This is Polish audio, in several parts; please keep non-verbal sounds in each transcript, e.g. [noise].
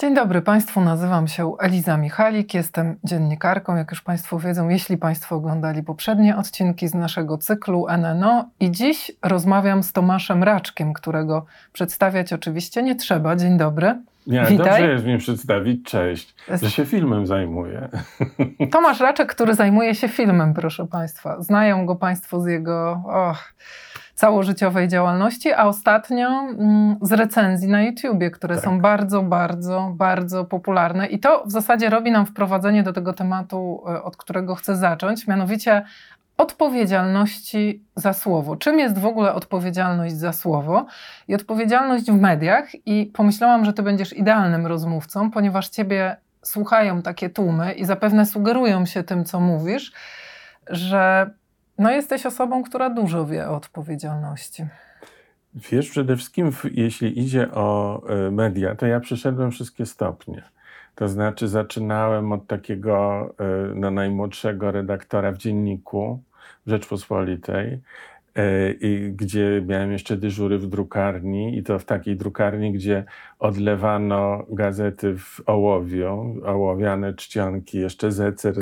Dzień dobry Państwu, nazywam się Eliza Michalik, jestem dziennikarką, jak już Państwo wiedzą, jeśli Państwo oglądali poprzednie odcinki z naszego cyklu NNO i dziś rozmawiam z Tomaszem Raczkiem, którego przedstawiać oczywiście nie trzeba. Dzień dobry. Nie, Witaj. dobrze jest mi przedstawić, cześć, że się filmem zajmuję. [laughs] Tomasz Raczek, który zajmuje się filmem, proszę Państwa. Znają go Państwo z jego... Och, całożyciowej działalności, a ostatnio mm, z recenzji na YouTubie, które tak. są bardzo, bardzo, bardzo popularne. I to w zasadzie robi nam wprowadzenie do tego tematu, e, od którego chcę zacząć, mianowicie odpowiedzialności za słowo. Czym jest w ogóle odpowiedzialność za słowo i odpowiedzialność w mediach? I pomyślałam, że ty będziesz idealnym rozmówcą, ponieważ ciebie słuchają takie tłumy i zapewne sugerują się tym, co mówisz, że no jesteś osobą, która dużo wie o odpowiedzialności. Wiesz, przede wszystkim jeśli idzie o e, media, to ja przeszedłem wszystkie stopnie. To znaczy zaczynałem od takiego e, no, najmłodszego redaktora w dzienniku Rzeczpospolitej, e, i gdzie miałem jeszcze dyżury w drukarni i to w takiej drukarni, gdzie odlewano gazety w ołowiu, ołowiane czcionki, jeszcze zecer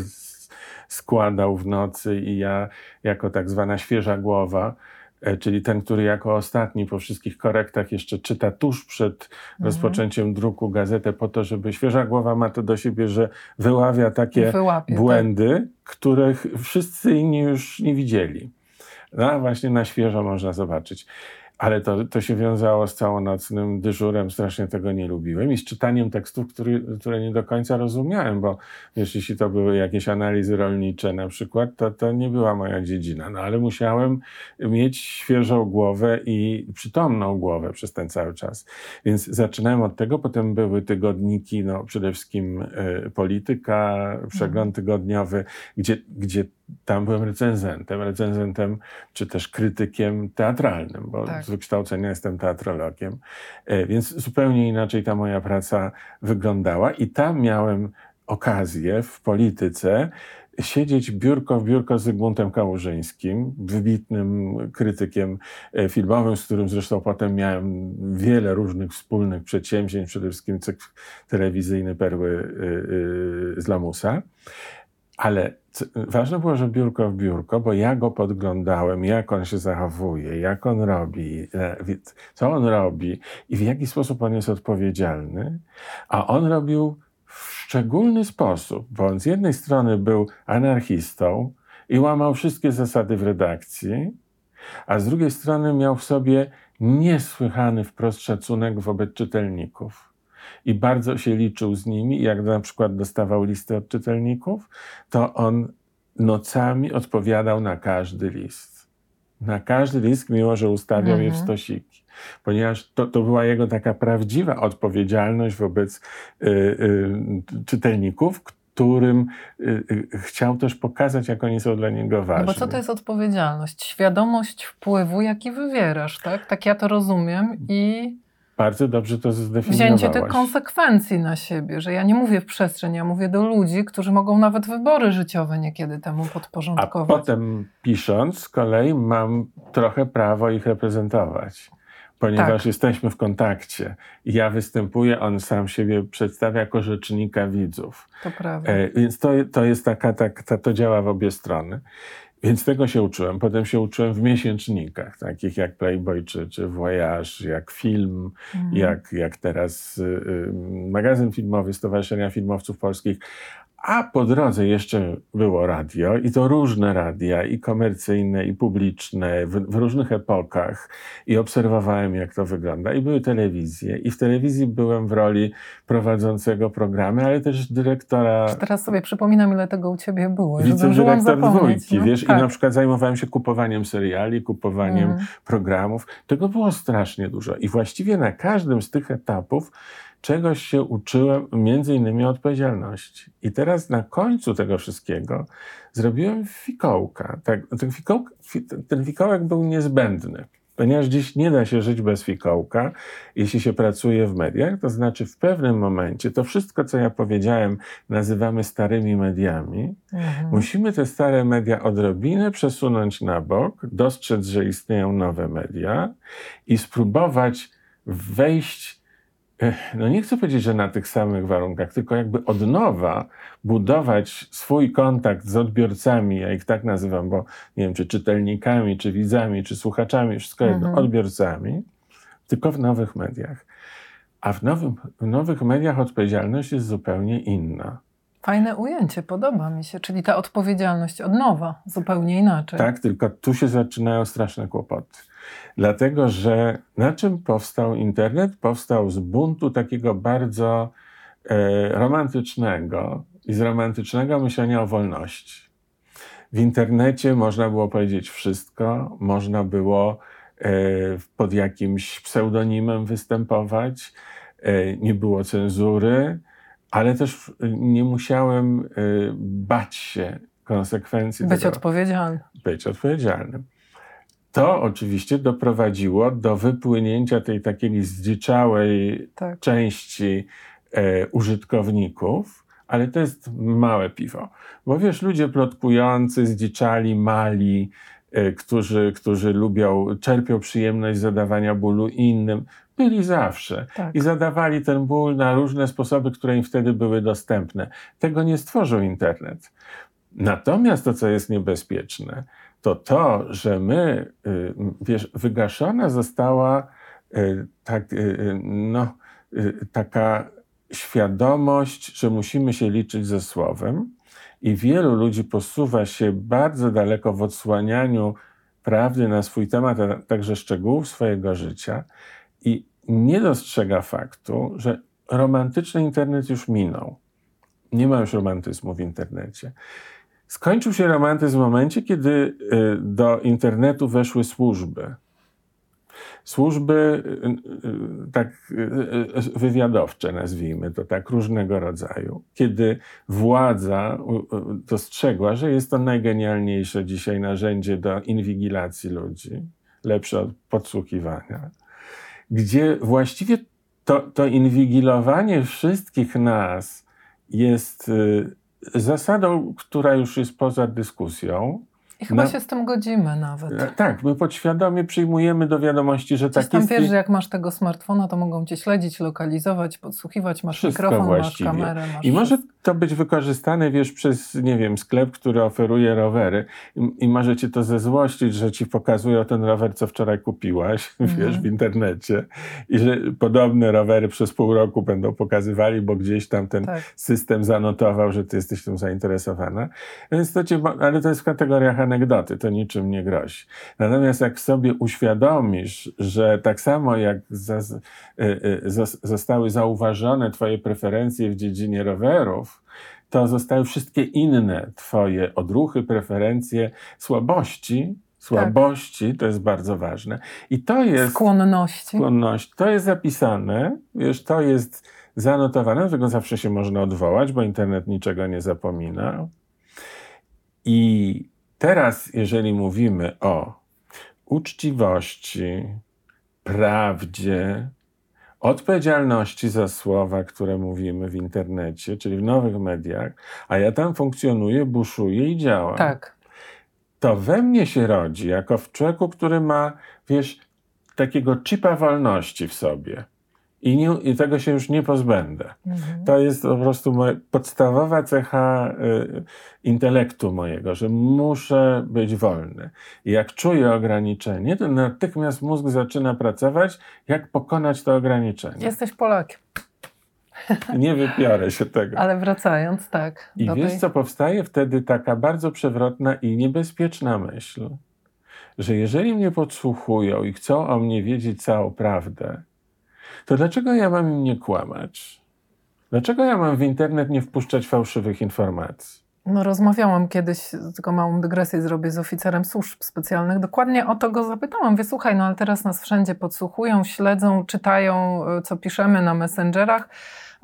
składał w nocy i ja jako tak zwana świeża głowa, e, czyli ten, który jako ostatni po wszystkich korektach jeszcze czyta tuż przed mhm. rozpoczęciem druku gazetę po to, żeby świeża głowa ma to do siebie, że wyławia takie Wyłapie, błędy, tak. których wszyscy inni już nie widzieli. No a właśnie na świeżo można zobaczyć. Ale to, to się wiązało z całonocnym dyżurem, strasznie tego nie lubiłem i z czytaniem tekstów, który, które nie do końca rozumiałem, bo wiesz, jeśli to były jakieś analizy rolnicze na przykład, to, to nie była moja dziedzina, no ale musiałem mieć świeżą głowę i przytomną głowę przez ten cały czas. Więc zaczynałem od tego, potem były tygodniki, no przede wszystkim y, polityka, przegląd mhm. tygodniowy, gdzie, gdzie tam byłem recenzentem, recenzentem czy też krytykiem teatralnym, bo tak. z wykształcenia jestem teatrologiem, e, więc zupełnie inaczej ta moja praca wyglądała i tam miałem okazję w polityce siedzieć biurko w biurko z Zygmuntem Kałużyńskim, wybitnym krytykiem e, filmowym, z którym zresztą potem miałem wiele różnych wspólnych przedsięwzięć, przede wszystkim cykl telewizyjny Perły e, z Lamusa. Ale ważne było, że biurko w biurko, bo ja go podglądałem, jak on się zachowuje, jak on robi, e, co on robi i w jaki sposób on jest odpowiedzialny. A on robił w szczególny sposób, bo on z jednej strony był anarchistą i łamał wszystkie zasady w redakcji, a z drugiej strony miał w sobie niesłychany wprost szacunek wobec czytelników i bardzo się liczył z nimi. Jak na przykład dostawał listy od czytelników, to on nocami odpowiadał na każdy list. Na każdy list, mimo że ustawiał mhm. je w mhm. stosiki. Ponieważ to, to była jego taka prawdziwa odpowiedzialność wobec y, y, czytelników, którym y, y, chciał też pokazać, jak oni są dla niego ważni. No bo co to jest odpowiedzialność? Świadomość wpływu, jaki wywierasz, tak? Tak ja to rozumiem i bardzo dobrze to zdefiniowałaś. Wzięcie tych konsekwencji na siebie, że ja nie mówię w przestrzeni, ja mówię do ludzi, którzy mogą nawet wybory życiowe niekiedy temu podporządkować. A potem pisząc z kolei mam trochę prawo ich reprezentować, ponieważ tak. jesteśmy w kontakcie. Ja występuję, on sam siebie przedstawia jako rzecznika widzów. To prawda. E, więc to, to jest taka, tak, to działa w obie strony. Więc tego się uczyłem. Potem się uczyłem w miesięcznikach, takich jak Playboy czy, czy Voyage, jak film, mhm. jak, jak teraz y, y, magazyn filmowy Stowarzyszenia Filmowców Polskich. A po drodze jeszcze było radio, i to różne radia, i komercyjne, i publiczne, w, w, różnych epokach. I obserwowałem, jak to wygląda. I były telewizje. I w telewizji byłem w roli prowadzącego programy, ale też dyrektora. Teraz sobie przypominam, ile tego u ciebie było. Wicedyrektor dwójki, no? wiesz? Tak. I na przykład zajmowałem się kupowaniem seriali, kupowaniem mm. programów. Tego było strasznie dużo. I właściwie na każdym z tych etapów czegoś się uczyłem, między innymi odpowiedzialności. I teraz na końcu tego wszystkiego zrobiłem fikołka. Tak, ten, fikołk, ten fikołek był niezbędny, ponieważ dziś nie da się żyć bez fikołka, jeśli się pracuje w mediach. To znaczy, w pewnym momencie to wszystko, co ja powiedziałem, nazywamy starymi mediami. Mhm. Musimy te stare media odrobinę przesunąć na bok, dostrzec, że istnieją nowe media i spróbować wejść no nie chcę powiedzieć, że na tych samych warunkach, tylko jakby od nowa budować swój kontakt z odbiorcami, ja ich tak nazywam, bo nie wiem, czy czytelnikami, czy widzami, czy słuchaczami, wszystko jedno, mhm. odbiorcami, tylko w nowych mediach. A w, nowym, w nowych mediach odpowiedzialność jest zupełnie inna. Fajne ujęcie, podoba mi się, czyli ta odpowiedzialność od nowa, zupełnie inaczej. Tak, tylko tu się zaczynają straszne kłopoty. Dlatego, że na czym powstał internet? Powstał z buntu takiego bardzo e, romantycznego i z romantycznego myślenia o wolności. W internecie można było powiedzieć wszystko, można było e, pod jakimś pseudonimem występować, e, nie było cenzury, ale też nie musiałem e, bać się konsekwencji. Być tego, odpowiedzialnym. Być odpowiedzialnym. To oczywiście doprowadziło do wypłynięcia tej takiej zdziczałej tak. części e, użytkowników, ale to jest małe piwo. Bo wiesz, ludzie plotkujący, zdziczali, mali, e, którzy, którzy lubią, czerpią przyjemność zadawania bólu innym, byli zawsze tak. i zadawali ten ból na różne sposoby, które im wtedy były dostępne. Tego nie stworzył internet. Natomiast to, co jest niebezpieczne, to to, że my, y, wiesz, wygaszona została y, tak, y, no, taka świadomość, że musimy się liczyć ze słowem, i wielu ludzi posuwa się bardzo daleko w odsłanianiu prawdy na swój temat, a także szczegółów swojego życia, i nie dostrzega faktu, że romantyczny internet już minął. Nie ma już romantyzmu w internecie. Skończył się romantyzm w momencie, kiedy y, do internetu weszły służby. Służby y, y, tak wywiadowcze, nazwijmy to tak, różnego rodzaju. Kiedy władza dostrzegła, że jest to najgenialniejsze dzisiaj narzędzie do inwigilacji ludzi, lepsze od podsłuchiwania, gdzie właściwie to, to inwigilowanie wszystkich nas jest zasadą, która już jest poza dyskusją. I chyba na... się z tym godzimy nawet. E, tak, my podświadomie przyjmujemy do wiadomości, że tak tam jest. wiesz, że jak masz tego smartfona, to mogą cię śledzić, lokalizować, podsłuchiwać, masz wszystko mikrofon, właściwie. masz kamerę. Masz I może to być wykorzystane, wiesz, przez, nie wiem, sklep, który oferuje rowery i, i może cię to zezłościć, że ci pokazują ten rower, co wczoraj kupiłaś, mm. [laughs] wiesz, w internecie i że podobne rowery przez pół roku będą pokazywali, bo gdzieś tam ten tak. system zanotował, że ty jesteś tym zainteresowana. Więc to cię, ale to jest w kategoriach anegdoty, to niczym nie grozi. Natomiast jak sobie uświadomisz, że tak samo jak y, y, zostały zauważone twoje preferencje w dziedzinie rowerów, to zostały wszystkie inne twoje odruchy, preferencje, słabości, słabości, tak. to jest bardzo ważne. I to jest... Skłonności. Skłonność. To jest zapisane, wiesz, to jest zanotowane, do tego zawsze się można odwołać, bo internet niczego nie zapomina. I teraz, jeżeli mówimy o uczciwości, prawdzie, odpowiedzialności za słowa, które mówimy w internecie, czyli w nowych mediach, a ja tam funkcjonuję, buszuję i działam. Tak. To we mnie się rodzi, jako w człowieku, który ma, wiesz, takiego chipa wolności w sobie i, nie, i tego się już nie pozbędę. Mhm. To jest po prostu moja podstawowa cecha y, intelektu mojego, że muszę być wolny. I jak czuję ograniczenie, to natychmiast mózg zaczyna pracować, jak pokonać to ograniczenie. Jesteś Polakiem. [laughs] Nie wypiorę się tego. Ale wracając, tak. I wiesz, tej... co powstaje wtedy taka bardzo przewrotna i niebezpieczna myśl, że jeżeli mnie podsłuchują i chcą o mnie wiedzieć całą prawdę, to dlaczego ja mam im nie kłamać? Dlaczego ja mam w internet nie wpuszczać fałszywych informacji? No, rozmawiałam kiedyś, tylko małą dygresję zrobię z oficerem służb specjalnych. Dokładnie o to go zapytałam. Wie, słuchaj, no ale teraz nas wszędzie podsłuchują, śledzą, czytają, e, co piszemy na messengerach.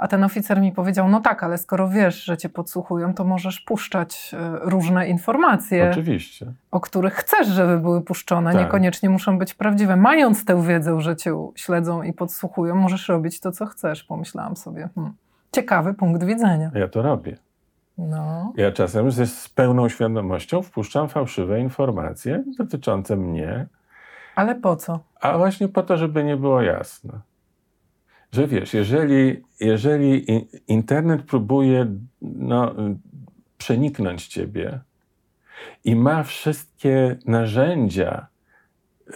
A ten oficer mi powiedział: No tak, ale skoro wiesz, że cię podsłuchują, to możesz puszczać e, różne informacje. Oczywiście. O których chcesz, żeby były puszczone. Tak. Niekoniecznie muszą być prawdziwe. Mając tę wiedzę, że cię śledzą i podsłuchują, możesz robić to, co chcesz. Pomyślałam sobie. Hmm. Ciekawy punkt widzenia. Ja to robię. No. Ja czasem ze, z pełną świadomością wpuszczam fałszywe informacje dotyczące mnie. Ale po co? A właśnie po to, żeby nie było jasne. Że wiesz, jeżeli, jeżeli internet próbuje no, przeniknąć ciebie i ma wszystkie narzędzia,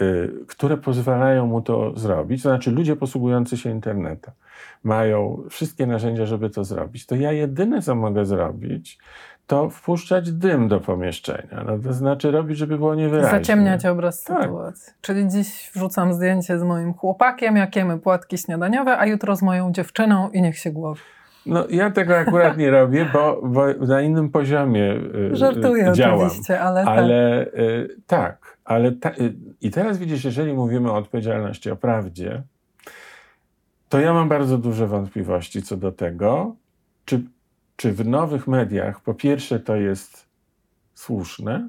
y, które pozwalają mu to zrobić, to znaczy ludzie posługujący się internetem, mają wszystkie narzędzia, żeby to zrobić, to ja jedyne, co mogę zrobić, to wpuszczać dym do pomieszczenia. No, to znaczy robić, żeby było niewyraźne. Zaciemniać obraz tak. sytuacji. Czyli dziś wrzucam zdjęcie z moim chłopakiem, jak jemy płatki śniadaniowe, a jutro z moją dziewczyną i niech się głowi. No ja tego akurat nie robię, bo, bo na innym poziomie y, Żartuję działam. oczywiście, ale, ale tak. Y, tak ale ta, y, i teraz widzisz, jeżeli mówimy o odpowiedzialności, o prawdzie, to ja mam bardzo duże wątpliwości co do tego, czy, czy w nowych mediach po pierwsze to jest słuszne,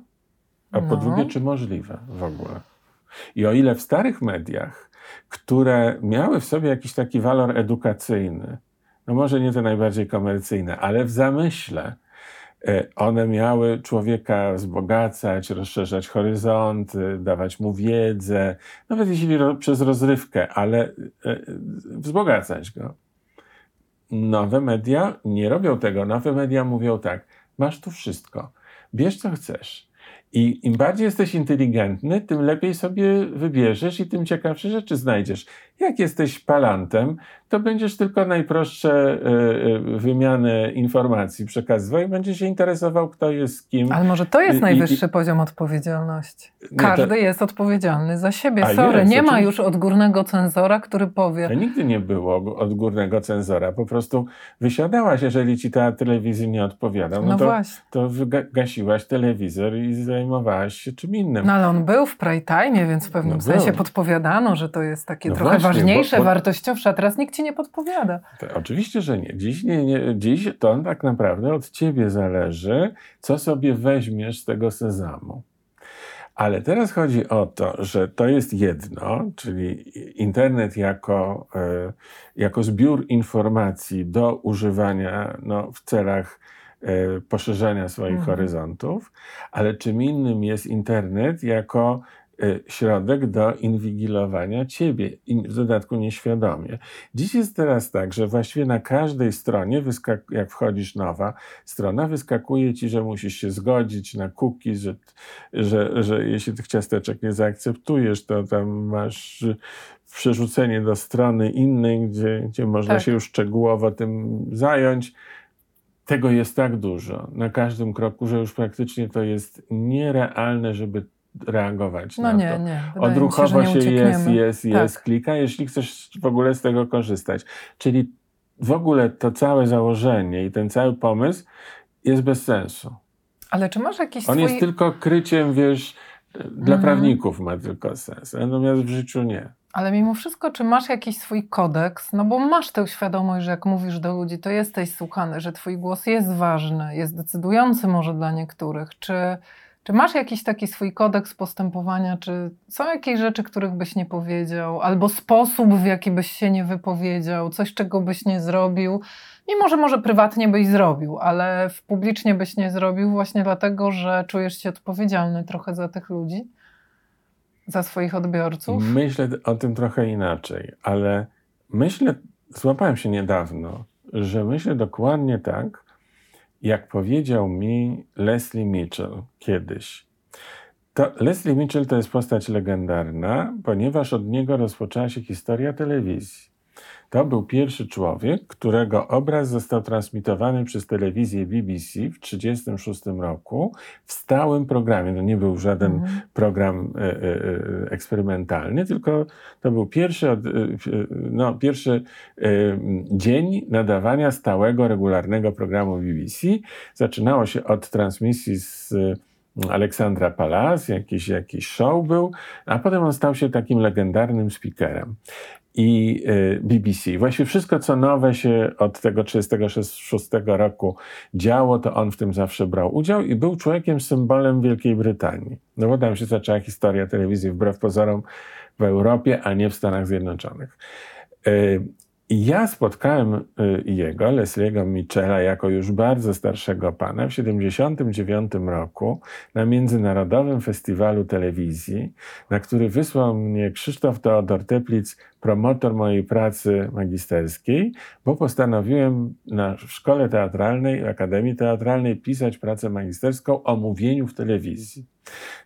a no. po drugie, czy możliwe w ogóle. I o ile w starych mediach, które miały w sobie jakiś taki walor edukacyjny, no może nie te najbardziej komercyjne, ale w zamyśle, E, one miały człowieka wzbogacać, rozszerzać horyzonty, dawać mu wiedzę, nawet jeśli przez rozrywkę, ale e, wzbogacać go. Nowe media nie robią tego. Nowe media mówią tak: masz tu wszystko, bierz co chcesz. I im bardziej jesteś inteligentny, tym lepiej sobie wybierzesz i tym ciekawsze rzeczy znajdziesz. Jak jesteś palantem, to będziesz tylko najprostsze e, e, wymiany informacji przekazywał i będziesz się interesował, kto jest kim. Ale może to jest najwyższy I, poziom odpowiedzialności. Każdy to... jest odpowiedzialny za siebie. A Sorry, jest, nie ma już odgórnego cenzora, który powie. To nigdy nie było odgórnego cenzora. Po prostu wysiadałaś, jeżeli ci ta telewizja nie odpowiada. No, no to, właśnie. to gasiłaś telewizor i zajmowałaś się czym innym. No ale on był w time, więc w pewnym no sensie był. podpowiadano, że to jest takie no trochę właśnie, ważniejsze, bo, bo... wartościowsze, a teraz nikt ci nie podpowiada. To, oczywiście, że nie. Dziś, nie, nie. Dziś to tak naprawdę od ciebie zależy, co sobie weźmiesz z tego sezamu. Ale teraz chodzi o to, że to jest jedno, czyli internet jako, e, jako zbiór informacji do używania no, w celach e, poszerzania swoich mhm. horyzontów, ale czym innym jest internet jako Y, środek do inwigilowania ciebie, w dodatku nieświadomie. Dziś jest teraz tak, że właściwie na każdej stronie, jak wchodzisz nowa strona, wyskakuje ci, że musisz się zgodzić na cookies, że, że, że jeśli tych ciasteczek nie zaakceptujesz, to tam masz przerzucenie do strony innej, gdzie, gdzie można tak. się już szczegółowo tym zająć. Tego jest tak dużo na każdym kroku, że już praktycznie to jest nierealne, żeby reagować no na nie, to. Nie, Odruchowo się, się jest, jest, tak. jest, klika, jeśli chcesz w ogóle z tego korzystać. Czyli w ogóle to całe założenie i ten cały pomysł jest bez sensu. Ale czy masz jakiś On swój... jest tylko kryciem, wiesz, dla mhm. prawników ma tylko sens, natomiast w życiu nie. Ale mimo wszystko, czy masz jakiś swój kodeks? No bo masz tę świadomość, że jak mówisz do ludzi, to jesteś słuchany, że twój głos jest ważny, jest decydujący może dla niektórych. Czy czy masz jakiś taki swój kodeks postępowania? Czy są jakieś rzeczy, których byś nie powiedział, albo sposób, w jaki byś się nie wypowiedział, coś, czego byś nie zrobił? Mimo, że może prywatnie byś zrobił, ale publicznie byś nie zrobił, właśnie dlatego, że czujesz się odpowiedzialny trochę za tych ludzi, za swoich odbiorców? Myślę o tym trochę inaczej, ale myślę, złapałem się niedawno, że myślę dokładnie tak, jak powiedział mi Leslie Mitchell kiedyś. To Leslie Mitchell to jest postać legendarna, ponieważ od niego rozpoczęła się historia telewizji. To był pierwszy człowiek, którego obraz został transmitowany przez telewizję BBC w 1936 roku w stałym programie. To nie był żaden mhm. program e, e, eksperymentalny, tylko to był pierwszy, od, no, pierwszy dzień nadawania stałego, regularnego programu BBC. Zaczynało się od transmisji z Aleksandra Palas, jakiś, jakiś show był, a potem on stał się takim legendarnym speakerem i y, BBC. Właściwie wszystko, co nowe się od tego 1936 roku działo, to on w tym zawsze brał udział i był człowiekiem symbolem Wielkiej Brytanii. No bo tam się zaczęła historia telewizji wbrew pozorom w Europie, a nie w Stanach Zjednoczonych. I ja spotkałem y, jego, Leslie'ego Michela, jako już bardzo starszego pana w 1979 roku na Międzynarodowym Festiwalu Telewizji, na który wysłał mnie Krzysztof Teodor Teplic, promotor mojej pracy magisterskiej, bo postanowiłem na szkole teatralnej, Akademii Teatralnej pisać pracę magisterską o mówieniu w telewizji.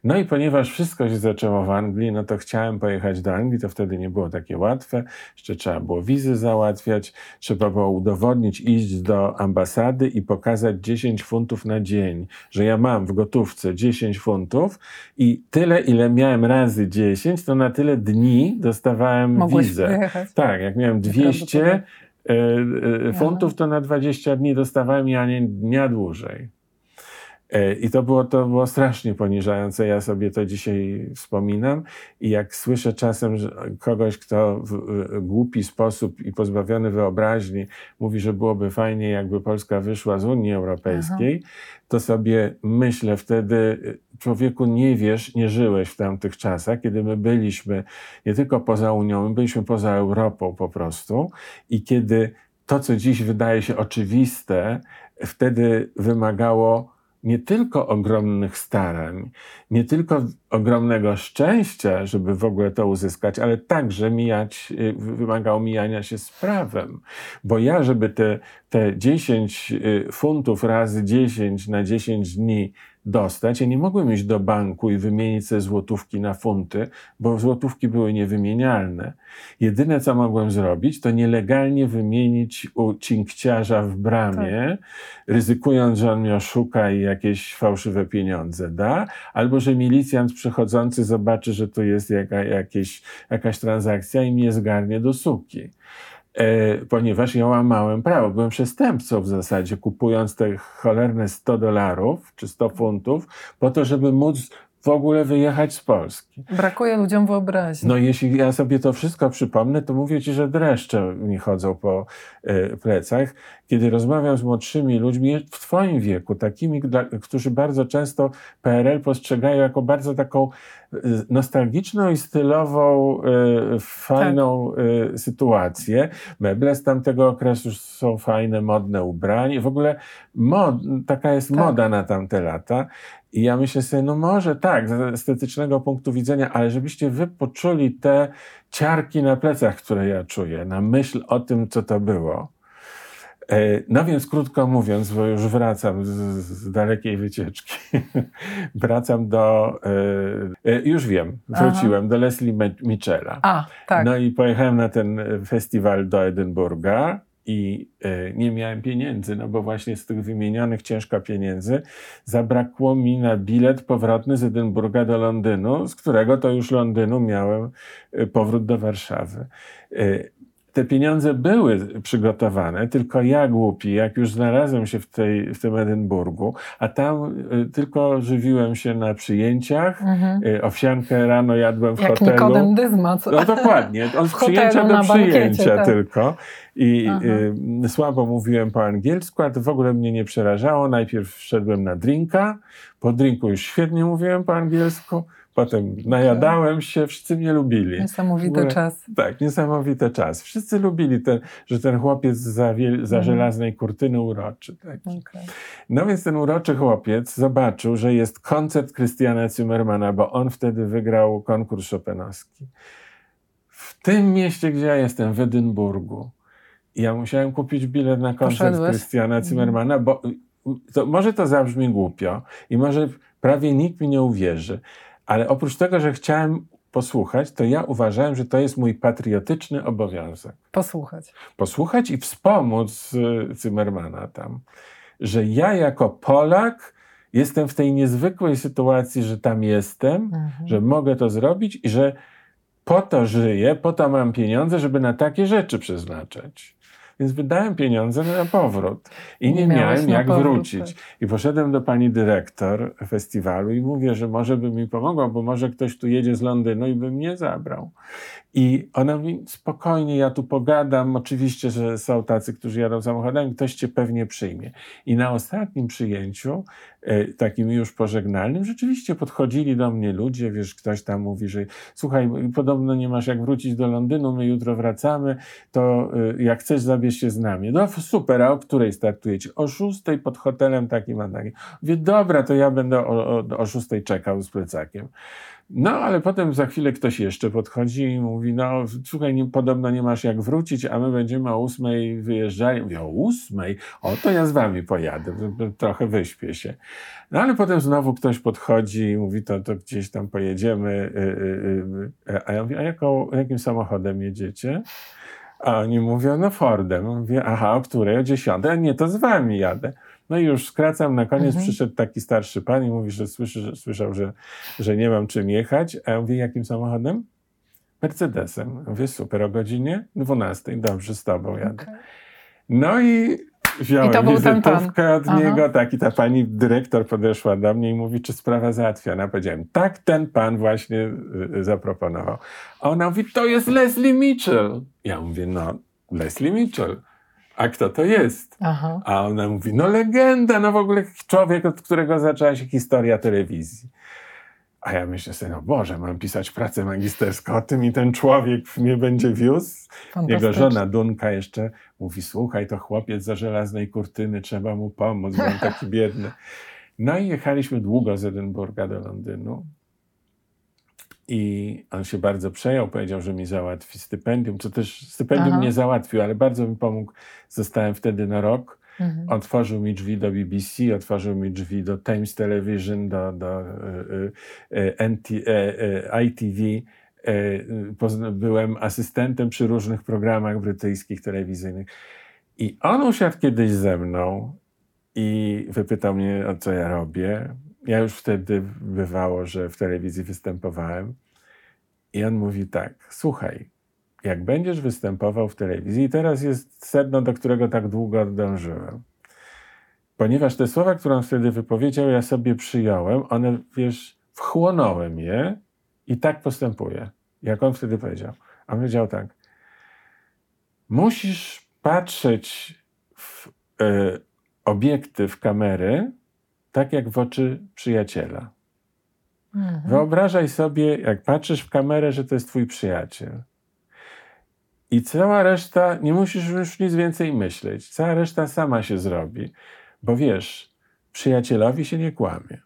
No i ponieważ wszystko się zaczęło w Anglii, no to chciałem pojechać do Anglii, to wtedy nie było takie łatwe, jeszcze trzeba było wizy załatwiać, trzeba było udowodnić, iść do ambasady i pokazać 10 funtów na dzień, że ja mam w gotówce 10 funtów i tyle, ile miałem razy 10, to na tyle dni dostawałem Mogłeś wizę. Pojechać. Tak, jak miałem 200 e, e, funtów, to na 20 dni dostawałem, ja nie dnia dłużej. E, I to było, to było strasznie poniżające. Ja sobie to dzisiaj wspominam. I jak słyszę czasem kogoś, kto w głupi sposób i pozbawiony wyobraźni mówi, że byłoby fajnie, jakby Polska wyszła z Unii Europejskiej, Aha. to sobie myślę wtedy, człowieku, nie wiesz, nie żyłeś w tamtych czasach, kiedy my byliśmy nie tylko poza Unią, my byliśmy poza Europą po prostu. I kiedy to, co dziś wydaje się oczywiste, wtedy wymagało nie tylko ogromnych starań, nie tylko ogromnego szczęścia, żeby w ogóle to uzyskać, ale także mijać, y, wymagało mijania się z prawem. Bo ja, żeby te, te 10 y, funtów razy 10 na 10 dni dostać. Ja nie mogłem iść do banku i wymienić sobie złotówki na funty, bo złotówki były niewymienialne. Jedyne, co mogłem zrobić, to nielegalnie wymienić u cinkciarza w bramie, tak. ryzykując, że on mnie oszuka i jakieś fałszywe pieniądze da, albo że milicjant przychodzący zobaczy, że tu jest jaka, jakieś, jakaś transakcja i mnie zgarnie do suki. E, ponieważ ja łamałem prawo. Byłem przestępcą w zasadzie, kupując te cholerne 100 dolarów czy 100 funtów, po to, żeby móc w ogóle wyjechać z Polski. Brakuje ludziom wyobraźni. No jeśli ja sobie to wszystko przypomnę, to mówię ci, że dreszcze mi chodzą po y, plecach. Kiedy rozmawiam z młodszymi ludźmi w twoim wieku, takimi, dla, którzy bardzo często PRL postrzegają jako bardzo taką y, nostalgiczną i stylową, y, fajną tak. sytuację. Meble z tamtego okresu są fajne, modne ubranie. W ogóle mod, taka jest tak. moda na tamte lata. I ja myślę sobie, no może tak, z estetycznego punktu widzenia, ale żebyście wy poczuli te ciarki na plecach, które ja czuję, na myśl o tym, co to było. E, no więc krótko mówiąc, bo już wracam z, z dalekiej wycieczki, [laughs] wracam do, e, już wiem, wróciłem Aha. do Leslie Michela. A, tak. No i pojechałem na ten festiwal do Edynburga i e, nie miałem pieniędzy, no bo właśnie z tych wymienionych ciężko pieniędzy zabrakło mi na bilet powrotny z Edynburga do Londynu, z którego to już Londynu miałem e, powrót do Warszawy. Te pieniądze były przygotowane, tylko ja głupi, jak już znalazłem się w, tej, w tym Edynburgu, a tam y, tylko żywiłem się na przyjęciach, mhm. y, owsiankę rano jadłem w jak hotelu. Nikodem Dyzma. Co? No dokładnie, od [laughs] przyjęcia do przyjęcia tak. tylko. I y, słabo mówiłem po angielsku, a to w ogóle mnie nie przerażało. Najpierw wszedłem na drinka, po drinku już świetnie mówiłem po angielsku, Potem najadałem się, wszyscy mnie lubili. Niesamowity ogóle, czas. Tak, niesamowity czas. Wszyscy lubili, ten, że ten chłopiec za, wiel, za mhm. żelaznej kurtyny uroczy. Okay. No więc ten uroczy chłopiec zobaczył, że jest koncert Christiana Zimmermana, bo on wtedy wygrał konkurs Chopinowski. W tym mieście, gdzie ja jestem, w Edynburgu. Ja musiałem kupić bilet na koncert Poszedłeś? Christiana mhm. Zimmermana, bo to, może to zabrzmi głupio i może prawie nikt mi nie uwierzy, ale oprócz tego, że chciałem posłuchać, to ja uważałem, że to jest mój patriotyczny obowiązek. Posłuchać. Posłuchać i wspomóc y, Zimmermana tam, że ja jako Polak jestem w tej niezwykłej sytuacji, że tam jestem, mhm. że mogę to zrobić i że po to żyję, po to mam pieniądze, żeby na takie rzeczy przeznaczać. Więc wydałem pieniądze na powrót i nie miałem jak powrót, wrócić. Tak. I poszedłem do pani dyrektor festiwalu i mówię, że może by mi pomogła, bo może ktoś tu jedzie z Londynu i by mnie zabrał. I ona mówi, spokojnie, ja tu pogadam. Oczywiście, że są tacy, którzy jadą samochodem, ktoś cię pewnie przyjmie. I na ostatnim przyjęciu, e, takim już pożegnalnym, rzeczywiście podchodzili do mnie ludzie, wiesz, ktoś tam mówi, że słuchaj, podobno nie masz jak wrócić do Londynu, my jutro wracamy, to e, jak chcesz, zabierz się z nami. No super, a o której startujecie? O szóstej pod hotelem takim a takim. Mówię, dobra, to ja będę o, o, o szóstej czekał z plecakiem. No, ale potem za chwilę ktoś jeszcze podchodzi i mówi, no słuchaj, nie, podobno nie masz jak wrócić, a my będziemy o ósmej wyjeżdżali. Mówię, o ósmej? O, to ja z wami pojadę, trochę wyśpię się. No, ale potem znowu ktoś podchodzi i mówi, to, to gdzieś tam pojedziemy. Y, y, y, a ja mówię, a jaką, jakim samochodem jedziecie? A oni mówią, no Fordem. Mówię, aha, o której? O dziesiątej? Nie, to z wami jadę. No i już skracam, na koniec mhm. przyszedł taki starszy pan i mówi, że, słyszy, że słyszał, że, że nie mam czym jechać. A ja mówię, jakim samochodem? Mercedesem. Mówię, super, o godzinie 12. Dobrze, z tobą jadę. Okay. No i wziąłem I wizytówkę od Aha. niego, tak, i ta pani dyrektor podeszła do mnie i mówi, czy sprawa załatwiona. Powiedziałem, tak, ten pan właśnie y, y, zaproponował. A ona mówi, to jest Leslie Mitchell. Ja mówię, no, Leslie Mitchell a kto to jest? Aha. A ona mówi, no legenda, no w ogóle człowiek, od którego zaczęła się historia telewizji. A ja myślę sobie, no Boże, mam pisać pracę magisterską o tym i ten człowiek mnie będzie wiózł. Jego żona Dunka jeszcze mówi, słuchaj, to chłopiec za żelaznej kurtyny, trzeba mu pomóc, bo on taki [laughs] biedny. No i jechaliśmy długo z Edynburga do Londynu. I on się bardzo przejął, powiedział, że mi załatwi stypendium, co też stypendium Aha. nie załatwił, ale bardzo mi pomógł. Zostałem wtedy na rok. Mhm. Otworzył mi drzwi do BBC, otworzył mi drzwi do Times Television, do, do y, y, NT, y, ITV. Byłem asystentem przy różnych programach brytyjskich, telewizyjnych. I on usiadł kiedyś ze mną i wypytał mnie, o co ja robię ja już wtedy bywało, że w telewizji występowałem. I on mówi tak: Słuchaj, jak będziesz występował w telewizji, i teraz jest sedno, do którego tak długo dążyłem. Ponieważ te słowa, które on wtedy wypowiedział, ja sobie przyjąłem, one, wiesz, wchłonąłem je i tak postępuję. Jak on wtedy powiedział. On powiedział tak: Musisz patrzeć w y, obiektyw kamery, tak jak w oczy przyjaciela. Mhm. Wyobrażaj sobie, jak patrzysz w kamerę, że to jest twój przyjaciel. I cała reszta, nie musisz już nic więcej myśleć. Cała reszta sama się zrobi, bo wiesz, przyjacielowi się nie kłamie.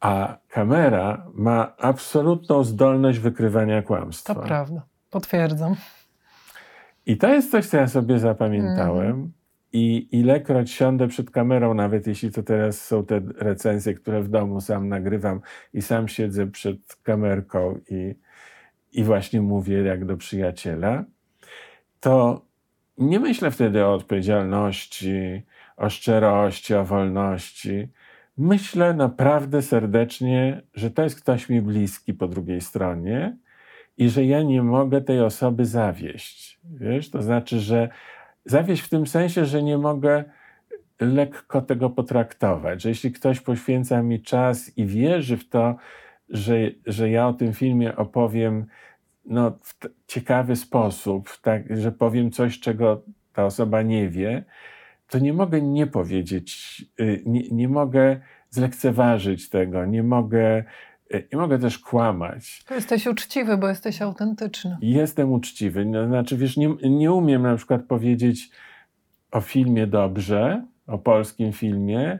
A kamera ma absolutną zdolność wykrywania kłamstwa. To prawda, potwierdzam. I to jest coś, co ja sobie zapamiętałem. Mhm. I ilekroć siądę przed kamerą, nawet jeśli to teraz są te recenzje, które w domu sam nagrywam i sam siedzę przed kamerką i, i właśnie mówię jak do przyjaciela, to nie myślę wtedy o odpowiedzialności, o szczerości, o wolności. Myślę naprawdę serdecznie, że to jest ktoś mi bliski po drugiej stronie i że ja nie mogę tej osoby zawieść. Wiesz, to znaczy, że zawieść w tym sensie, że nie mogę lekko tego potraktować, że jeśli ktoś poświęca mi czas i wierzy w to, że, że ja o tym filmie opowiem no, w ciekawy sposób, tak, że powiem coś, czego ta osoba nie wie, to nie mogę nie powiedzieć, y, nie, nie mogę zlekceważyć tego, nie mogę nie mogę też kłamać. Jesteś uczciwy, bo jesteś autentyczny. Jestem uczciwy. No, znaczy, wiesz, nie, nie umiem na przykład powiedzieć o filmie dobrze, o polskim filmie,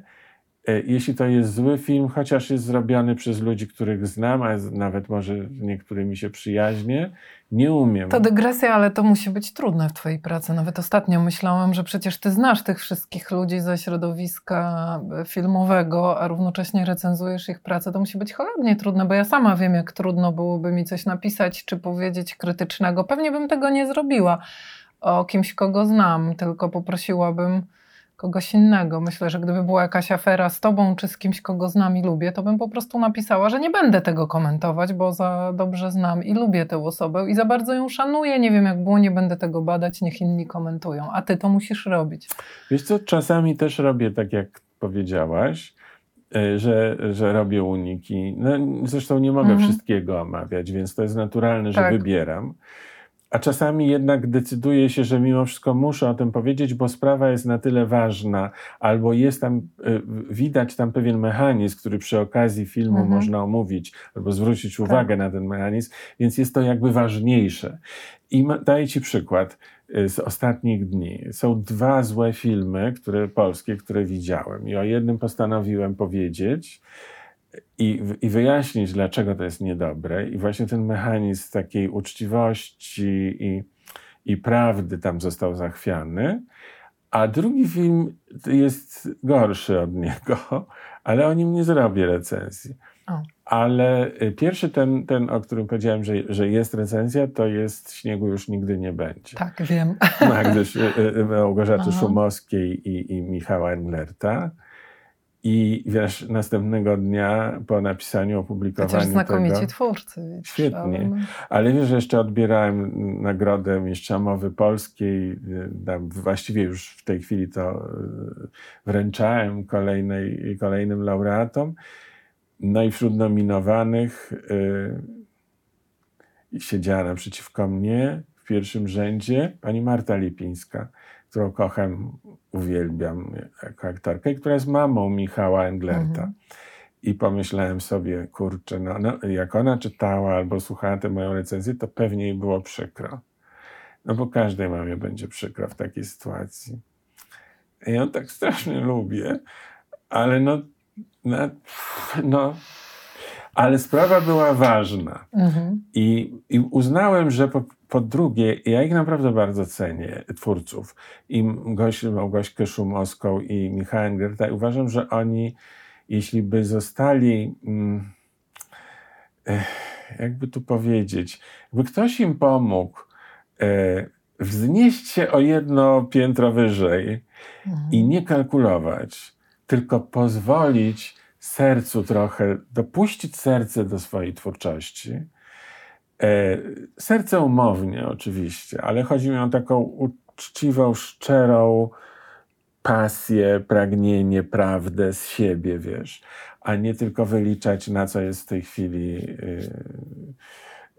jeśli to jest zły film, chociaż jest zrobiony przez ludzi, których znam, a nawet może niektórymi się przyjaźnię, nie umiem. To dygresja, ale to musi być trudne w Twojej pracy. Nawet ostatnio myślałam, że przecież Ty znasz tych wszystkich ludzi ze środowiska filmowego, a równocześnie recenzujesz ich pracę. To musi być cholernie trudne, bo ja sama wiem, jak trudno byłoby mi coś napisać czy powiedzieć krytycznego. Pewnie bym tego nie zrobiła o kimś, kogo znam, tylko poprosiłabym kogoś innego. Myślę, że gdyby była jakaś afera z tobą czy z kimś, kogo znam i lubię, to bym po prostu napisała, że nie będę tego komentować, bo za dobrze znam i lubię tę osobę i za bardzo ją szanuję. Nie wiem jak było, nie będę tego badać, niech inni komentują. A ty to musisz robić. Wiesz co, czasami też robię tak, jak powiedziałaś, e, że, że robię uniki. No, zresztą nie mogę mhm. wszystkiego omawiać, więc to jest naturalne, że tak. wybieram. A czasami jednak decyduję się, że mimo wszystko muszę o tym powiedzieć, bo sprawa jest na tyle ważna, albo jest tam, y, widać tam pewien mechanizm, który przy okazji filmu mhm. można omówić, albo zwrócić tak. uwagę na ten mechanizm, więc jest to jakby ważniejsze. I daję Ci przykład y, z ostatnich dni. Są dwa złe filmy, które, polskie, które widziałem, i o jednym postanowiłem powiedzieć i, i wyjaśnić, dlaczego to jest niedobre. I właśnie ten mechanizm takiej uczciwości i, i prawdy tam został zachwiany. A drugi film jest gorszy od niego, [laughs] ale o nim nie zrobię recenzji. O. Ale y, pierwszy ten, ten, o którym powiedziałem, że, że jest recenzja, to jest Śniegu już nigdy nie będzie. Tak, wiem. [laughs] Magdy, y, Małgorzaty Szumowskiej i, i Michała Englerta. I wiesz, następnego dnia po napisaniu, opublikowaniu Chociaż znakomici tego, twórcy. Świetnie. Ale... wiesz, jeszcze odbierałem nagrodę Mistrza Mowy Polskiej. Właściwie już w tej chwili to e, wręczałem kolejnej, kolejnym laureatom. No i wśród nominowanych yy, siedziała naprzeciwko mnie w pierwszym rzędzie pani Marta Lipińska którą kocham, uwielbiam jako aktorkę, która jest mamą Michała Englerta. Mhm. I pomyślałem sobie, kurczę, no, no, jak ona czytała albo słuchała tę moją recenzję, to pewnie jej było przykro. No bo każdej mamie będzie przykro w takiej sytuacji. I ją tak strasznie lubię, ale no, no, no ale sprawa była ważna. Mhm. I, I uznałem, że po, po drugie, ja ich naprawdę bardzo cenię, twórców, i Goś, Małgośkę Szumowską i Michałem Gerta. I uważam, że oni, jeśli by zostali, mm, jakby tu powiedzieć, jakby ktoś im pomógł e, wznieść się o jedno piętro wyżej mhm. i nie kalkulować, tylko pozwolić sercu trochę, dopuścić serce do swojej twórczości, E, serce umownie oczywiście, ale chodzi mi o taką uczciwą, szczerą pasję, pragnienie, prawdę z siebie, wiesz, a nie tylko wyliczać, na co jest w tej chwili yy,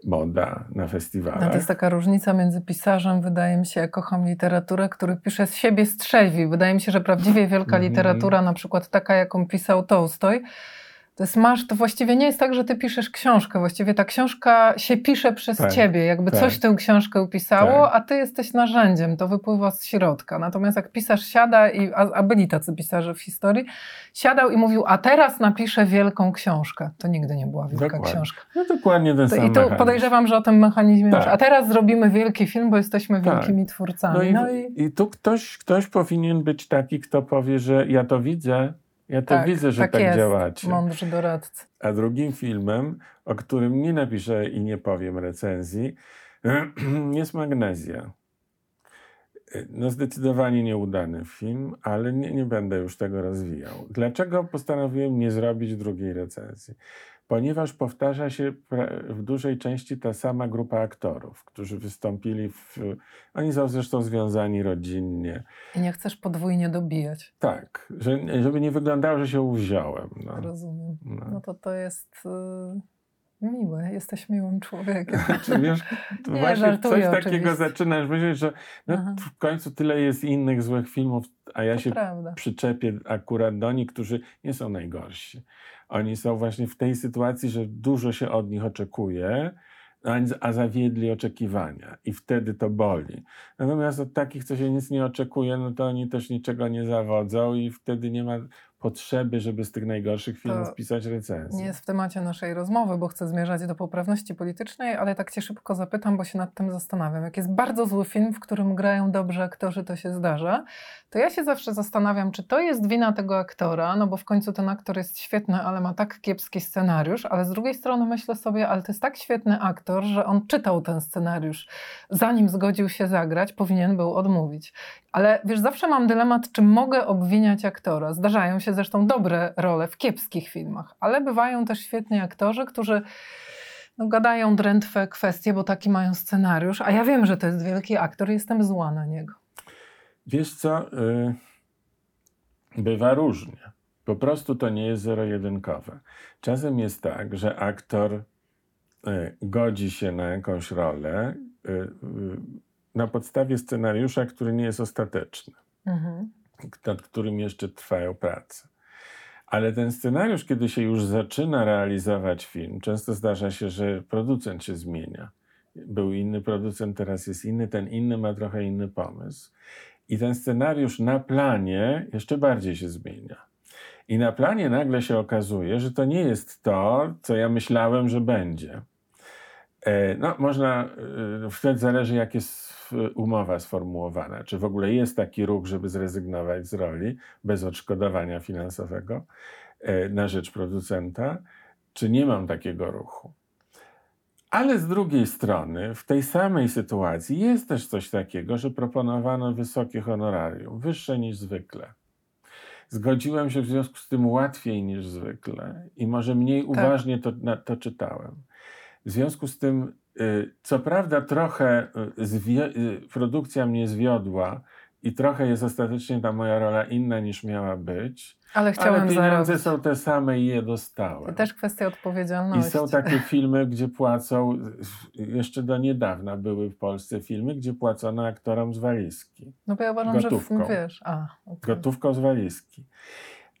moda na festiwalach. No to jest taka różnica między pisarzem, wydaje mi się, ja kocham literaturę, który pisze z siebie strzewi. Wydaje mi się, że prawdziwie wielka mhm. literatura, na przykład taka, jaką pisał Tolstoj, to jest masz, to właściwie nie jest tak, że ty piszesz książkę, właściwie ta książka się pisze przez tak, ciebie, jakby tak. coś tę książkę upisało, tak. a ty jesteś narzędziem, to wypływa z środka. Natomiast jak pisarz siada, i, a, a, byli tacy pisarze w historii, siadał i mówił, a teraz napiszę wielką książkę. To nigdy nie była wielka dokładnie. książka. No dokładnie ten to, sam I tu podejrzewam, że o tym mechanizmie tak. A teraz zrobimy wielki film, bo jesteśmy tak. wielkimi twórcami. No i, no i... i tu ktoś, ktoś powinien być taki, kto powie, że ja to widzę, ja to tak, widzę, że tak, tak jest. działacie. Mądrzy doradcy. A drugim filmem, o którym nie napiszę i nie powiem recenzji, [clears throat] jest Magnezja. No zdecydowanie nieudany film, ale nie, nie będę już tego rozwijał. Dlaczego postanowiłem nie zrobić drugiej recenzji? Ponieważ powtarza się w dużej części ta sama grupa aktorów, którzy wystąpili w. Oni są zresztą związani rodzinnie. I nie chcesz podwójnie dobijać. Tak, że, żeby nie wyglądało, że się uwziąłem. No. Rozumiem. No. no. to to jest. Y, miłe, jesteś miłym człowiekiem. [laughs] Czy wiesz, [laughs] to nie, właśnie coś takiego oczywiście. zaczynasz myśleć, że no, w końcu tyle jest innych złych filmów, a ja to się prawda. przyczepię akurat do nich, którzy nie są najgorsi. Oni są właśnie w tej sytuacji, że dużo się od nich oczekuje, a zawiedli oczekiwania i wtedy to boli. Natomiast od takich, co się nic nie oczekuje, no to oni też niczego nie zawodzą i wtedy nie ma potrzeby, żeby z tych najgorszych filmów To pisać recenzje. Nie jest w temacie naszej rozmowy, bo chcę zmierzać do poprawności politycznej, ale tak cię szybko zapytam, bo się nad tym zastanawiam. Jak jest bardzo zły film, w którym grają dobrze aktorzy, to się zdarza, to ja się zawsze zastanawiam, czy to jest wina tego aktora, no bo w końcu ten aktor jest świetny, ale ma tak kiepski scenariusz, ale z drugiej strony myślę sobie, ale to jest tak świetny aktor, że on czytał ten scenariusz, zanim zgodził się zagrać, powinien był odmówić. Ale wiesz, zawsze mam dylemat, czy mogę obwiniać aktora. Zdarzają się zresztą dobre role w kiepskich filmach, ale bywają też świetni aktorzy, którzy no, gadają drętwe kwestie, bo taki mają scenariusz, a ja wiem, że to jest wielki aktor, jestem zła na niego. Wiesz co, y, bywa różnie. Po prostu to nie jest zero-jedynkowe. Czasem jest tak, że aktor y, godzi się na jakąś rolę y, na podstawie scenariusza, który nie jest ostateczny, Mhm. Nad którym jeszcze trwają prace. Ale ten scenariusz, kiedy się już zaczyna realizować film, często zdarza się, że producent się zmienia. Był inny producent, teraz jest inny, ten inny ma trochę inny pomysł. I ten scenariusz na planie jeszcze bardziej się zmienia. I na planie nagle się okazuje, że to nie jest to, co ja myślałem, że będzie. E, No, można, e, wtedy zależy, jak jest umowa sformułowana. Czy w ogóle jest taki ruch, żeby zrezygnować z roli bez odszkodowania finansowego e, na rzecz producenta, czy nie mam takiego ruchu. Ale z drugiej strony, w tej samej sytuacji jest też coś takiego, że proponowano wysokie honorarium, wyższe niż zwykle. Zgodziłem się w związku z tym łatwiej niż zwykle i może mniej uważnie to, na, to czytałem. W związku z tym, co prawda, trochę y, y, produkcja mnie zwiodła i trochę jest ostatecznie ta moja rola inna niż miała być, Ale chciałem ale pieniądze zarobić. są te same i je To dostałem. też kwestia I odpowiedzialności. są takie filmy, gdzie płacą, jeszcze do niedawna były w Polsce filmy, gdzie płacono aktorom z walizki. No bo ja uważam, Gotówką. że w- wiesz. A, okej. Gotówką z walizki.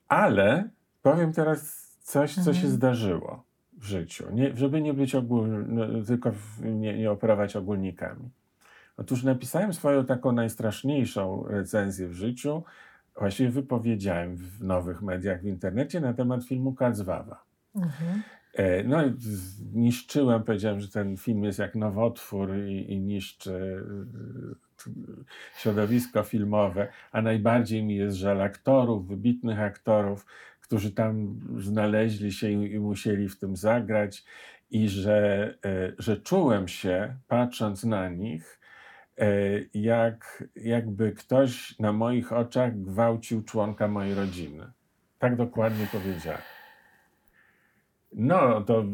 Ale powiem teraz coś, co Mhm. się zdarzyło w życiu. Nie, żeby nie być ogólny, no, tylko w, nie, nie operować ogólnikami. Otóż napisałem swoją taką najstraszniejszą recenzję w życiu. Właściwie wypowiedziałem w nowych mediach w internecie na temat filmu Kacwawa. Mhm. E, No niszczyłem, powiedziałem, że ten film jest jak nowotwór i, i niszczy e, środowisko filmowe, a najbardziej mi jest żal aktorów, wybitnych aktorów, którzy tam znaleźli się i, i musieli w tym zagrać i że, e, że czułem się, patrząc na nich, e, jak, jakby ktoś na moich oczach gwałcił członka mojej rodziny. Tak dokładnie powiedziałem. No, to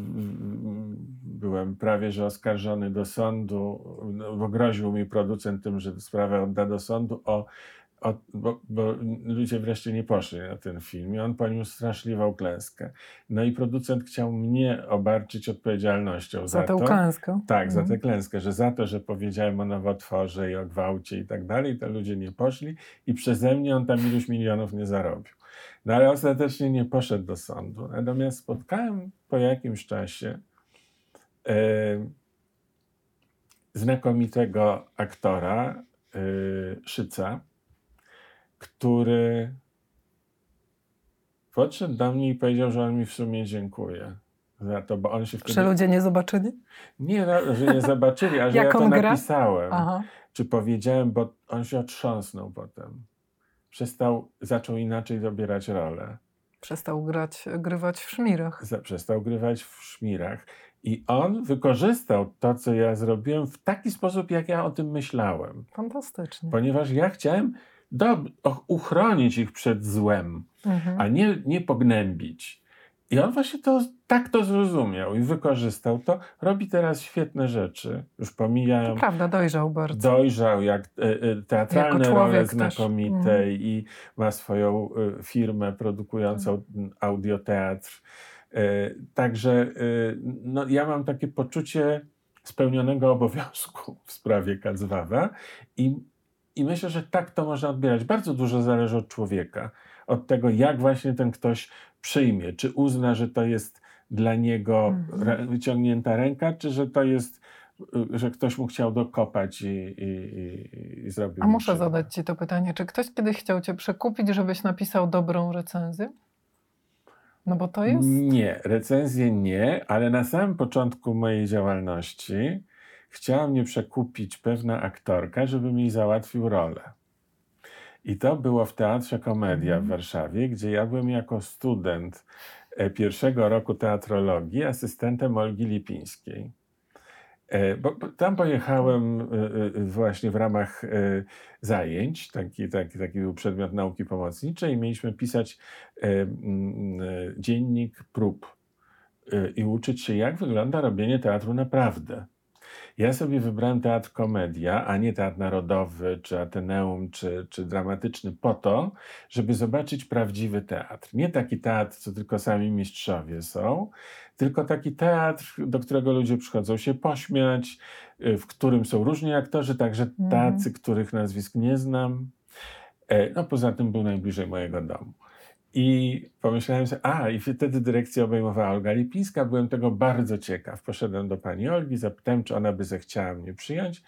byłem prawie że oskarżony do sądu, no, bo groził mi producent tym, że sprawę odda do sądu, o, o, bo, bo ludzie wreszcie nie poszli na ten film i on poniósł straszliwą klęskę. No i producent chciał mnie obarczyć odpowiedzialnością za, Za tę to. klęskę. Tak, za Mhm. tę klęskę, że za to, że powiedziałem o nowotworze i o gwałcie i tak dalej, to ludzie nie poszli i przeze mnie on tam iluś milionów nie zarobił. No ale ostatecznie nie poszedł do sądu. Natomiast spotkałem po jakimś czasie e, znakomitego aktora e, Szyca, który podszedł do mnie i powiedział, że on mi w sumie dziękuje za to, bo on się wtedy... Że ludzie nie zobaczyli? Nie, no, że nie zobaczyli, a że ja to gra? napisałem. Aha. Czy powiedziałem, bo on się otrząsnął potem. Przestał, zaczął inaczej dobierać rolę. Przestał grać, grywać w szmirach. Przestał grywać w szmirach. I on wykorzystał to, co ja zrobiłem w taki sposób, jak ja o tym myślałem. Fantastycznie. Ponieważ ja chciałem och- uchronić ich przed złem, Mhm. a nie, nie pognębić. I on właśnie to, tak to zrozumiał i wykorzystał to. Robi teraz świetne rzeczy. Już pomijają To prawda, dojrzał bardzo. dojrzał jak e, e, teatralne role znakomite i ma swoją e, firmę produkującą Mhm. audioteatr. Także no, ja mam takie poczucie spełnionego obowiązku w sprawie Kacwawa i, i myślę, że tak to można odbierać. Bardzo dużo zależy od człowieka, od tego, jak właśnie ten ktoś przyjmie, czy uzna, że to jest dla niego Mhm. wyciągnięta ręka, czy że to jest że ktoś mu chciał dokopać i, i, i zrobił. A muszę zadać Ci to pytanie. Czy ktoś kiedyś chciał Cię przekupić, żebyś napisał dobrą recenzję? No bo to jest. Nie, recenzję nie, ale na samym początku mojej działalności chciała mnie przekupić pewna aktorka, żeby mi załatwił rolę. I to było w Teatrze Komedia w mhm. Warszawie, gdzie ja byłem jako student e, pierwszego roku teatrologii asystentem Olgi Lipińskiej. E, bo, tam pojechałem e, właśnie w ramach zajęć, taki, taki, taki był przedmiot nauki pomocniczej i mieliśmy pisać dziennik prób i uczyć się, jak wygląda robienie teatru naprawdę. Ja sobie wybrałem teatr komedia, a nie teatr narodowy, czy Ateneum, czy, czy dramatyczny, po to, żeby zobaczyć prawdziwy teatr. Nie taki teatr, co tylko sami mistrzowie są, tylko taki teatr, do którego ludzie przychodzą się pośmiać, y, w którym są różni aktorzy, także mhm. tacy, których nazwisk nie znam. E, no poza tym był najbliżej mojego domu. I pomyślałem sobie, a i wtedy dyrekcję obejmowała Olga Lipińska. Byłem tego bardzo ciekaw. Poszedłem do pani Olgi, zapytałem, czy ona by zechciała mnie przyjąć.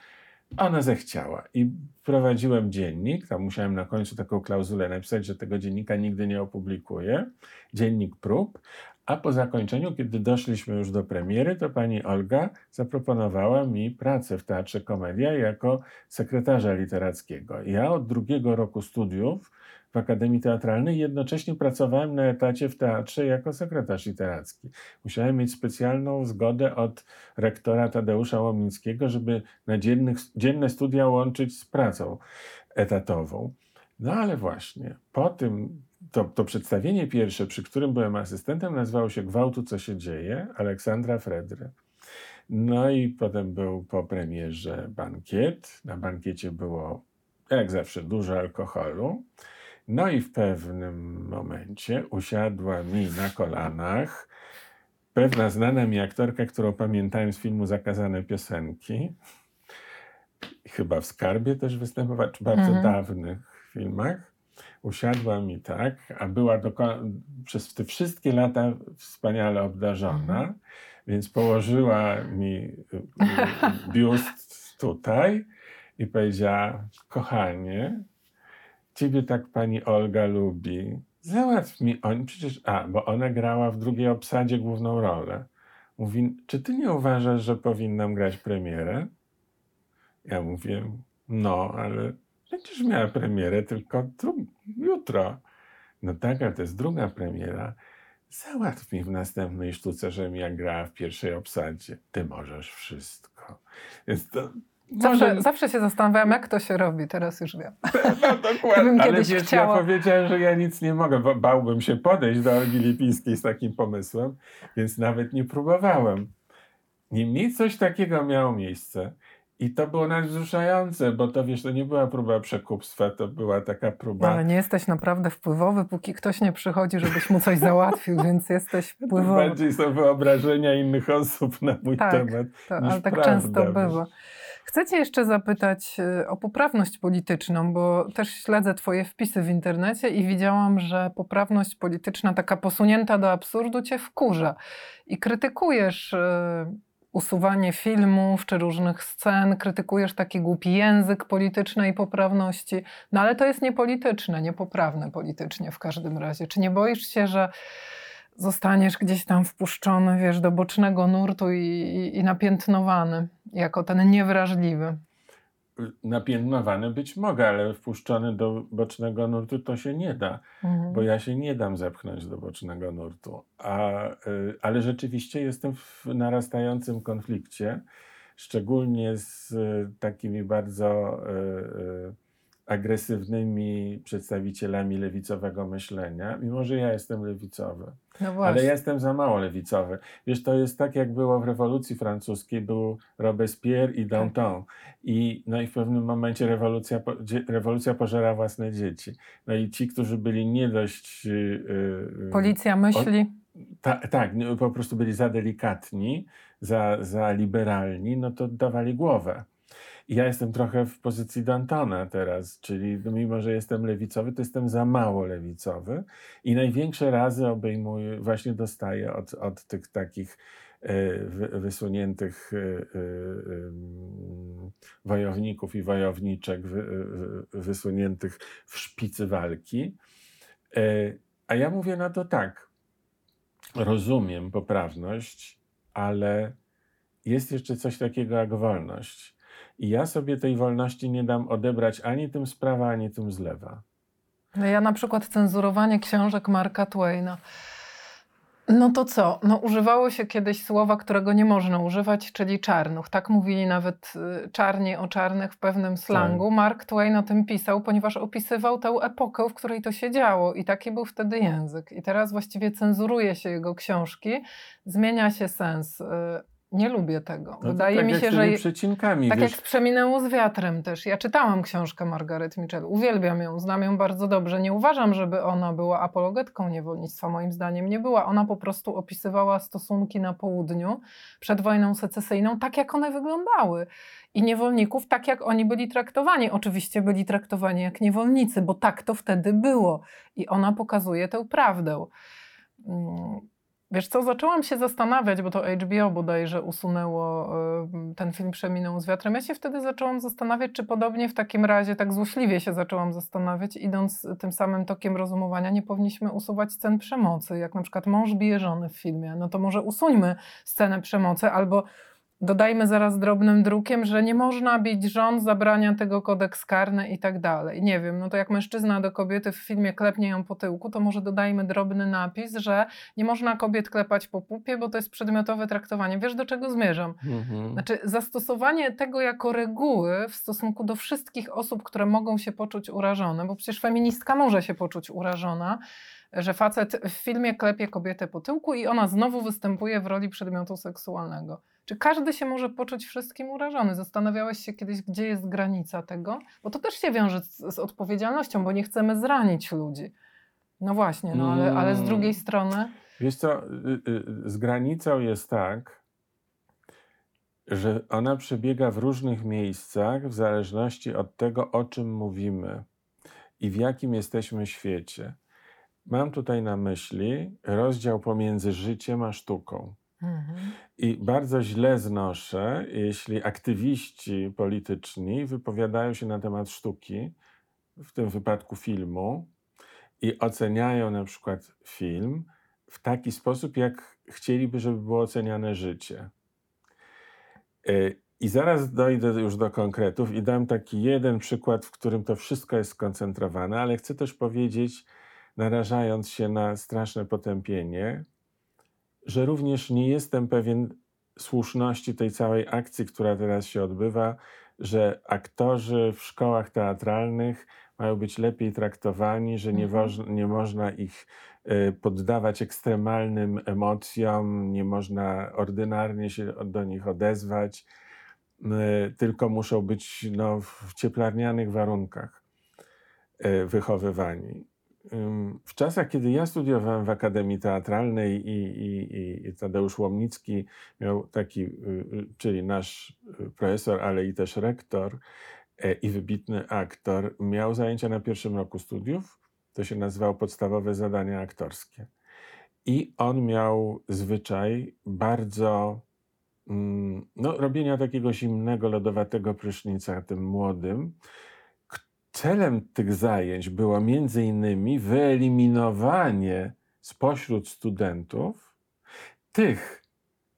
Ona zechciała i prowadziłem dziennik. Tam musiałem na końcu taką klauzulę napisać, że tego dziennika nigdy nie opublikuję. Dziennik prób. A po zakończeniu, kiedy doszliśmy już do premiery, to pani Olga zaproponowała mi pracę w Teatrze Komedia jako sekretarza literackiego. Ja od drugiego roku studiów w Akademii Teatralnej. Jednocześnie pracowałem na etacie w teatrze jako sekretarz literacki. Musiałem mieć specjalną zgodę od rektora Tadeusza Łomińskiego, żeby na dziennych, dzienne studia łączyć z pracą etatową. No ale właśnie, po tym, to, to przedstawienie pierwsze, przy którym byłem asystentem, nazywało się Gwałtu, co się dzieje, Aleksandra Fredry. No i potem był po premierze bankiet. Na bankiecie było, jak zawsze, dużo alkoholu. No i w pewnym momencie usiadła mi na kolanach pewna znana mi aktorka, którą pamiętałem z filmu Zakazane Piosenki. Chyba w Skarbie też występowała, czy bardzo mhm. dawnych filmach. Usiadła mi tak, a była przez te wszystkie lata wspaniale obdarzona, mhm. więc położyła mi y, y, [laughs] biust tutaj i powiedziała, kochanie, ciebie tak pani Olga lubi. Załatw mi on, przecież, a, bo ona grała w drugiej obsadzie główną rolę. Mówi, czy ty nie uważasz, że powinnam grać premierę? Ja mówię, no, ale będziesz miała premierę tylko jutro. No tak, ale to jest druga premiera. Załatw mi w następnej sztuce, żebym ja grała w pierwszej obsadzie. Ty możesz wszystko. Więc to, Zawsze, Może... zawsze się zastanawiam, jak to się robi, teraz już wiem. [laughs] No dokładnie, ale wiesz, chciała... ja powiedziałem, że ja nic nie mogę, bo bałbym się podejść do Olgi Lipińskiej z takim pomysłem, więc nawet nie próbowałem. Niemniej coś takiego miało miejsce i to było nadwzruszające, bo to wiesz, to nie była próba przekupstwa, to była taka próba... Ale nie jesteś naprawdę wpływowy, póki ktoś nie przychodzi, żebyś mu coś załatwił, [laughs] więc jesteś wpływowy. Bardziej są wyobrażenia innych osób na mój tak, temat. To, ale tak prawda, często bywa. Chcę Cię jeszcze zapytać y, o poprawność polityczną, bo też śledzę Twoje wpisy w internecie i widziałam, że poprawność polityczna, taka posunięta do absurdu, Cię wkurza. I krytykujesz y, usuwanie filmów czy różnych scen, krytykujesz taki głupi język politycznej poprawności, no ale to jest niepolityczne, niepoprawne politycznie w każdym razie. Czy nie boisz się, że zostaniesz gdzieś tam wpuszczony, wiesz, do bocznego nurtu i, i, i napiętnowany, jako ten niewrażliwy. Napiętnowany być mogę, ale wpuszczony do bocznego nurtu to się nie da, mhm. bo ja się nie dam zepchnąć do bocznego nurtu. A, y, ale rzeczywiście jestem w narastającym konflikcie, szczególnie z y, takimi bardzo y, agresywnymi przedstawicielami lewicowego myślenia, mimo że ja jestem lewicowy. No ale ja jestem za mało lewicowy. Wiesz, to jest tak, jak było w rewolucji francuskiej, był Robespierre i Danton. I, no i w pewnym momencie rewolucja, rewolucja pożera własne dzieci. No i ci, którzy byli nie dość... Yy, Policja myśli. tak, ta, po prostu byli za delikatni, za, za liberalni, no to dawali głowę. Ja jestem trochę w pozycji Dantona teraz, czyli mimo, że jestem lewicowy, to jestem za mało lewicowy i największe razy obejmuję, właśnie dostaję od, od tych takich wysuniętych wojowników i wojowniczek wysuniętych w szpicy walki. A ja mówię na to tak. Rozumiem poprawność, ale jest jeszcze coś takiego jak wolność. I ja sobie tej wolności nie dam odebrać ani tym z prawa, ani tym z lewa. No ja na przykład cenzurowanie książek Marka Twaina. No to co? No używało się kiedyś słowa, którego nie można używać, czyli czarnuch. Tak mówili nawet y, czarni o czarnych w pewnym slangu. Tak. Mark Twain o tym pisał, ponieważ opisywał tę epokę, w której to się działo i taki był wtedy język. I teraz właściwie cenzuruje się jego książki, zmienia się sens y, nie lubię tego. No Wydaje tak mi się, że. Przecinkami, tak wiesz... jak przeminęło z wiatrem też. Ja czytałam książkę Margaret Mitchell, uwielbiam ją, znam ją bardzo dobrze. Nie uważam, żeby ona była apologetką niewolnictwa. Moim zdaniem nie była. Ona po prostu opisywała stosunki na południu przed wojną secesyjną, tak jak one wyglądały. I niewolników tak, jak oni byli traktowani. Oczywiście byli traktowani jak niewolnicy, bo tak to wtedy było. I ona pokazuje tę prawdę. Mm, Wiesz co, zaczęłam się zastanawiać, bo to HBO bodajże usunęło y, ten film Przeminął z wiatrem. Ja się wtedy zaczęłam zastanawiać, czy podobnie w takim razie, tak złośliwie się zaczęłam zastanawiać, idąc tym samym tokiem rozumowania, nie powinniśmy usuwać scen przemocy. Jak na przykład mąż bije żony w filmie, no to może usuńmy scenę przemocy albo Dodajmy zaraz drobnym drukiem, że nie można bić żon, zabrania tego kodeks karny i tak dalej. Nie wiem, no to jak mężczyzna do kobiety w filmie klepnie ją po tyłku, to może dodajmy drobny napis, że nie można kobiet klepać po pupie, bo to jest przedmiotowe traktowanie. Wiesz, do czego zmierzam? Mhm. Znaczy, zastosowanie tego jako reguły w stosunku do wszystkich osób, które mogą się poczuć urażone, bo przecież feministka może się poczuć urażona, że facet w filmie klepie kobietę po tyłku i ona znowu występuje w roli przedmiotu seksualnego. Czy każdy się może poczuć wszystkim urażony? Zastanawiałeś się kiedyś, gdzie jest granica tego? Bo to też się wiąże z, z odpowiedzialnością, bo nie chcemy zranić ludzi. No właśnie, no ale, ale z drugiej mm. strony. Wiesz co, y, y, z granicą jest tak, że ona przebiega w różnych miejscach w zależności od tego, o czym mówimy i w jakim jesteśmy świecie. Mam tutaj na myśli rozdział pomiędzy życiem a sztuką. Mhm. I bardzo źle znoszę, jeśli aktywiści polityczni wypowiadają się na temat sztuki, w tym wypadku filmu, i oceniają na przykład film w taki sposób, jak chcieliby, żeby było oceniane życie. E, I zaraz dojdę już do konkretów i dam taki jeden przykład, w którym to wszystko jest skoncentrowane, ale chcę też powiedzieć, narażając się na straszne potępienie, że również nie jestem pewien słuszności tej całej akcji, która teraz się odbywa, że aktorzy w szkołach teatralnych mają być lepiej traktowani, że nie, mhm. nie można ich y, poddawać ekstremalnym emocjom, nie można ordynarnie się do nich odezwać, y, tylko muszą być no, w cieplarnianych warunkach y, wychowywani w czasach, kiedy ja studiowałem w Akademii Teatralnej i, i, i Tadeusz Łomnicki miał taki, y, y, czyli nasz y, profesor, ale i też rektor e, i wybitny aktor, miał zajęcia na pierwszym roku studiów. To się nazywało podstawowe zadania aktorskie. I on miał zwyczaj bardzo mm, no, robienia takiego zimnego, lodowatego prysznica tym młodym, Celem tych zajęć było między innymi wyeliminowanie spośród studentów tych,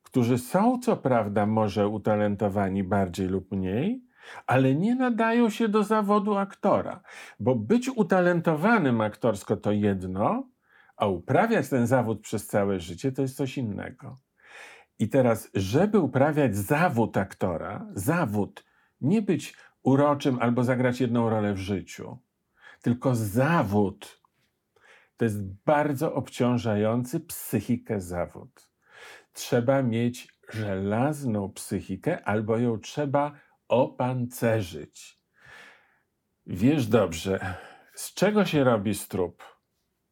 którzy są co prawda może utalentowani bardziej lub mniej, ale nie nadają się do zawodu aktora, bo być utalentowanym aktorsko to jedno, a uprawiać ten zawód przez całe życie to jest coś innego. I teraz, żeby uprawiać zawód aktora, zawód, nie być uroczym albo zagrać jedną rolę w życiu. Tylko zawód to jest bardzo obciążający psychikę zawód. Trzeba mieć żelazną psychikę albo ją trzeba opancerzyć. Wiesz dobrze, z czego się robi strup?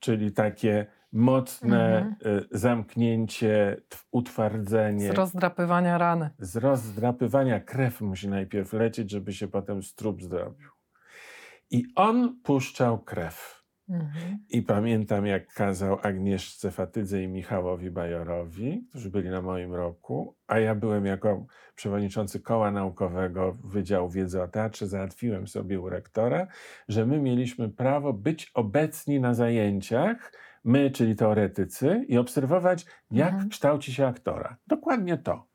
Czyli takie mocne mhm. Y, zamknięcie, utwardzenie. Z rozdrapywania rany. Z rozdrapywania krew musi najpierw lecieć, żeby się potem strup zrobił. I on puszczał krew. Mhm. I pamiętam, jak kazał Agnieszce Fatydze i Michałowi Bajorowi, którzy byli na moim roku, a ja byłem jako przewodniczący koła naukowego Wydziału Wiedzy o Teatrze, załatwiłem sobie u rektora, że my mieliśmy prawo być obecni na zajęciach, my, czyli teoretycy, i obserwować, jak mhm. kształci się aktora. Dokładnie to.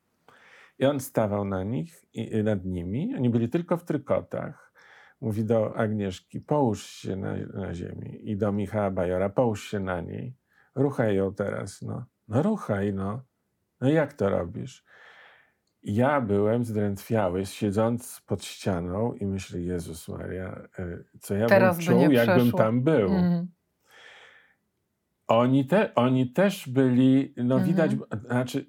I on stawał na nich, nad nimi, oni byli tylko w trykotach, mówi do Agnieszki, połóż się na, na ziemi. I do Michała Bajora, połóż się na niej. Ruchaj ją teraz, no. No ruchaj, no. No jak to robisz? Ja byłem zdrętwiały, siedząc pod ścianą i myślę, Jezus Maria, e, co ja teraz bym czuł, jakbym tam był. Mm. Oni, te, oni też byli, no mm. widać, znaczy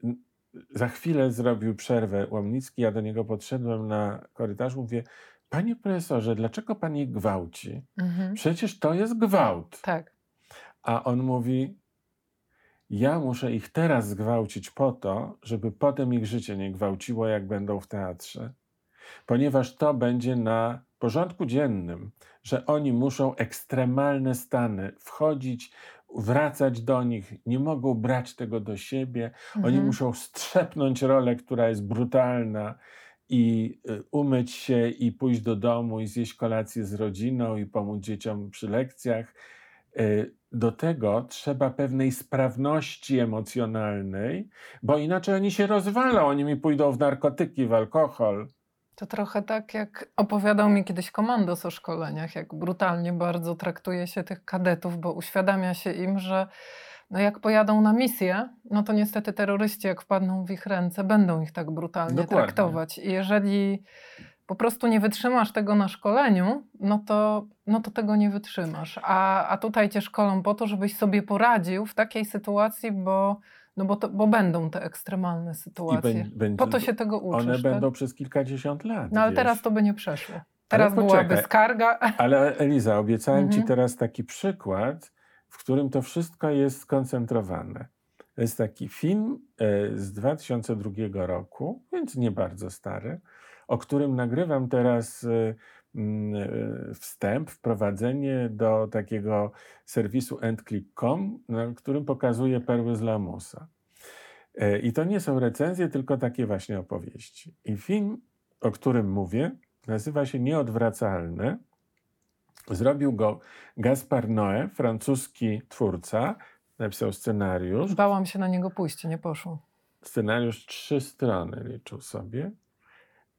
za chwilę zrobił przerwę Łomnicki, ja do niego podszedłem na korytarzu, mówię, Panie profesorze, dlaczego pan je gwałci? Mhm. Przecież to jest gwałt. Tak. A on mówi: Ja muszę ich teraz zgwałcić po to, żeby potem ich życie nie gwałciło, jak będą w teatrze. Ponieważ to będzie na porządku dziennym, że oni muszą ekstremalne stany wchodzić, wracać do nich, nie mogą brać tego do siebie. Mhm. Oni muszą strzepnąć rolę, która jest brutalna i y, umyć się i pójść do domu i zjeść kolację z rodziną i pomóc dzieciom przy lekcjach. Y, do tego trzeba pewnej sprawności emocjonalnej, bo inaczej oni się rozwalą, oni mi pójdą w narkotyki, w alkohol. To trochę tak, jak opowiadał mi kiedyś komandos o szkoleniach, jak brutalnie bardzo traktuje się tych kadetów, bo uświadamia się im, że no jak pojadą na misję, no to niestety terroryści, jak wpadną w ich ręce, będą ich tak brutalnie Dokładnie. traktować. I jeżeli po prostu nie wytrzymasz tego na szkoleniu, no to, no to tego nie wytrzymasz. A, a tutaj cię szkolą po to, żebyś sobie poradził w takiej sytuacji, bo, no bo, to, bo będą te ekstremalne sytuacje. po to się tego uczysz. One tak? będą przez kilkadziesiąt lat. No ale wiesz. teraz to by nie przeszło. Teraz byłaby skarga. [laughs] Ale Eliza, obiecałem ci mhm. teraz taki przykład, w którym to wszystko jest skoncentrowane. To jest taki film e, z 2002 roku, więc nie bardzo stary, o którym nagrywam teraz e, wstęp, wprowadzenie do takiego serwisu endclick.com, na którym pokazuje perły z lamusa. I to nie są recenzje, tylko takie właśnie opowieści. I film, o którym mówię, nazywa się Nieodwracalne Zrobił go Gaspar Noé, francuski twórca, napisał scenariusz. Bałam się na niego pójść, nie poszło. Scenariusz trzy strony liczył sobie.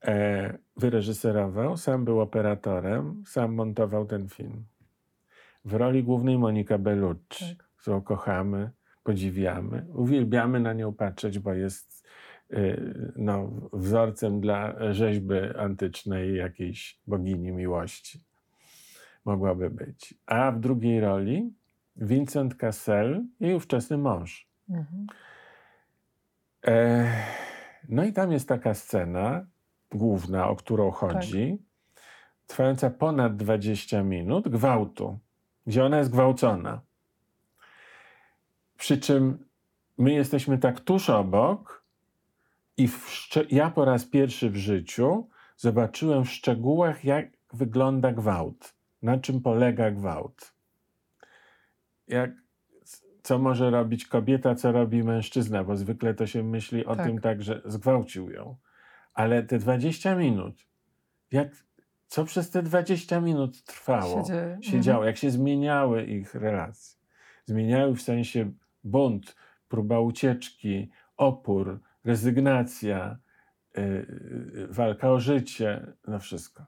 E, wyreżyserował, sam był operatorem, sam montował ten film. W roli głównej Monika Bellucci, tak. którą kochamy, podziwiamy, uwielbiamy na nią patrzeć, bo jest y, no, wzorcem dla rzeźby antycznej jakiejś bogini miłości mogłaby być. A w drugiej roli Vincent Cassel, jej ówczesny mąż. Mhm. E, no i tam jest taka scena główna, o którą chodzi, tak. trwająca ponad 20 minut, gwałtu, gdzie ona jest gwałcona. Przy czym my jesteśmy tak tuż obok i ja po raz pierwszy w życiu zobaczyłem w szczegółach, jak wygląda gwałt na czym polega gwałt. Jak, co może robić kobieta, co robi mężczyzna, bo zwykle to się myśli o tak. tym tak, że zgwałcił ją. Ale te 20 minut, jak, co przez te 20 minut trwało, się, się działo, mhm. jak się zmieniały ich relacje. Zmieniały w sensie bunt, próba ucieczki, opór, rezygnacja, yy, walka o życie, no wszystko.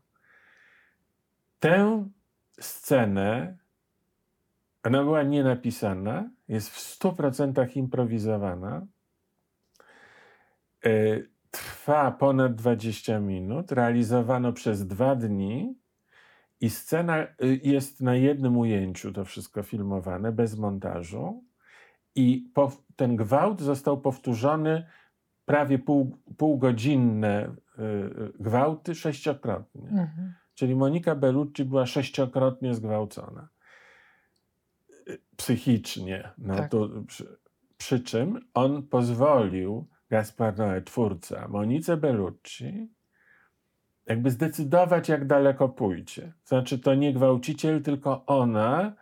Tę scenę, ona była nienapisana, jest w 100% improwizowana, e, trwa ponad 20 minut, realizowano przez dwa dni i scena e, jest na jednym ujęciu, to wszystko filmowane, bez montażu. I ten gwałt został powtórzony prawie pół, półgodzinne e, gwałty sześciokrotnie. Mhm. Czyli Monika Bellucci była sześciokrotnie zgwałcona. Psychicznie. No tak. to, przy, przy, czym on pozwolił, Gaspar Noé, twórca, Monice Bellucci, jakby zdecydować, jak daleko pójdzie. Znaczy, to nie gwałciciel, tylko ona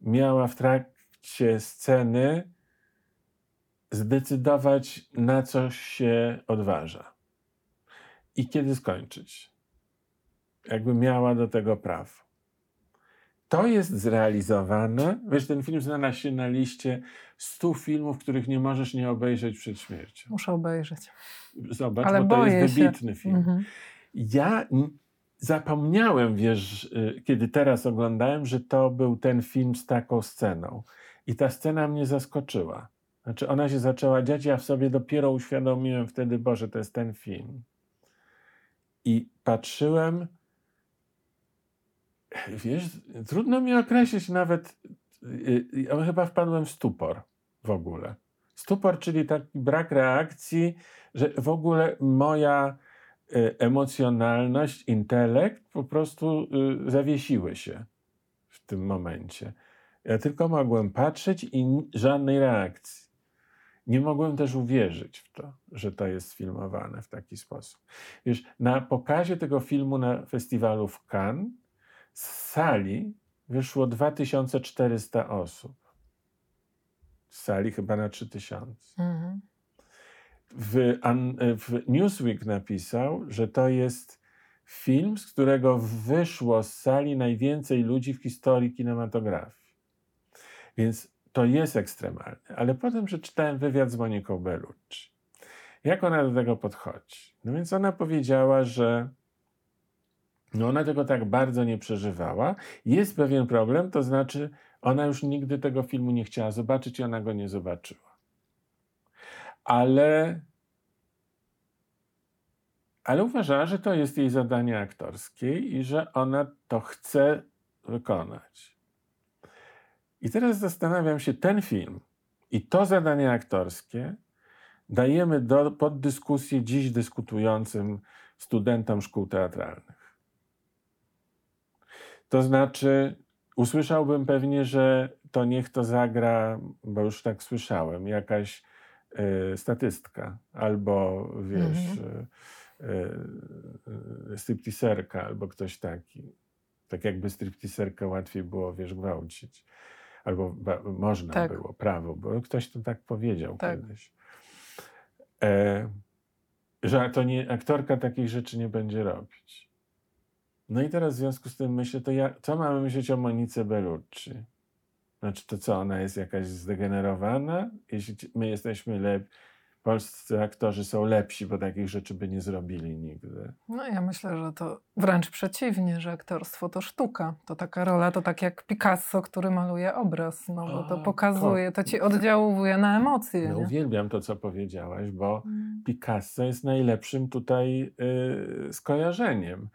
miała w trakcie sceny zdecydować, na co się odważa i kiedy skończyć. Jakby miała do tego prawo. To jest zrealizowane. Wiesz, ten film znalazł się na liście 100 filmów, których nie możesz nie obejrzeć przed śmiercią. Muszę obejrzeć. Zobacz, Ale bo to jest się. wybitny film. Mhm. Ja zapomniałem, wiesz, y, kiedy teraz oglądałem, że to był ten film z taką sceną. I ta scena mnie zaskoczyła. Znaczy, ona się zaczęła dziać, ja w sobie dopiero uświadomiłem wtedy, Boże, to jest ten film. I patrzyłem, wiesz, trudno mi określić nawet, ja chyba wpadłem w stupor w ogóle. Stupor, czyli taki brak reakcji, że w ogóle moja y, emocjonalność, intelekt po prostu y, zawiesiły się w tym momencie. Ja tylko mogłem patrzeć i żadnej reakcji. Nie mogłem też uwierzyć w to, że to jest filmowane w taki sposób. Wiesz, na pokazie tego filmu na festiwalu w Cannes z sali wyszło 2400 osób. Z sali chyba na 3000 Mhm. w, w Newsweek napisał, że to jest film, z którego wyszło z sali najwięcej ludzi w historii kinematografii. Więc to jest ekstremalne. Ale potem przeczytałem wywiad z Moniką Bellucci. Jak ona do tego podchodzi? No więc ona powiedziała, że no ona tego tak bardzo nie przeżywała. Jest pewien problem, to znaczy ona już nigdy tego filmu nie chciała zobaczyć i ona go nie zobaczyła ale, ale uważała, że to jest jej zadanie aktorskie i że ona to chce wykonać. I teraz zastanawiam się, ten film i to zadanie aktorskie dajemy do, pod dyskusję dziś dyskutującym studentom szkół teatralnych. To znaczy, usłyszałbym pewnie, że to niech to zagra, bo już tak słyszałem, jakaś y, statystka, albo wiesz, Mhm. y, y, y, stripteaserka, albo ktoś taki. Tak jakby stripteaserkę łatwiej było, wiesz, gwałcić. Albo ba, można Tak. było, prawo, bo ktoś to tak powiedział Tak. kiedyś. E, że to nie, aktorka takich rzeczy nie będzie robić. No i teraz w związku z tym myślę, to ja, co mamy myśleć o Monice Bellucci? Znaczy to co, ona jest jakaś zdegenerowana? Jeśli my jesteśmy lepsi, polscy aktorzy są lepsi, bo takich rzeczy by nie zrobili nigdy. No ja myślę, że to wręcz przeciwnie, że aktorstwo to sztuka. To taka rola, to tak jak Picasso, który maluje obraz, no bo to pokazuje, to ci oddziałuje na emocje. No nie? uwielbiam to, co powiedziałaś, bo Mm. Picasso jest najlepszym tutaj y, skojarzeniem.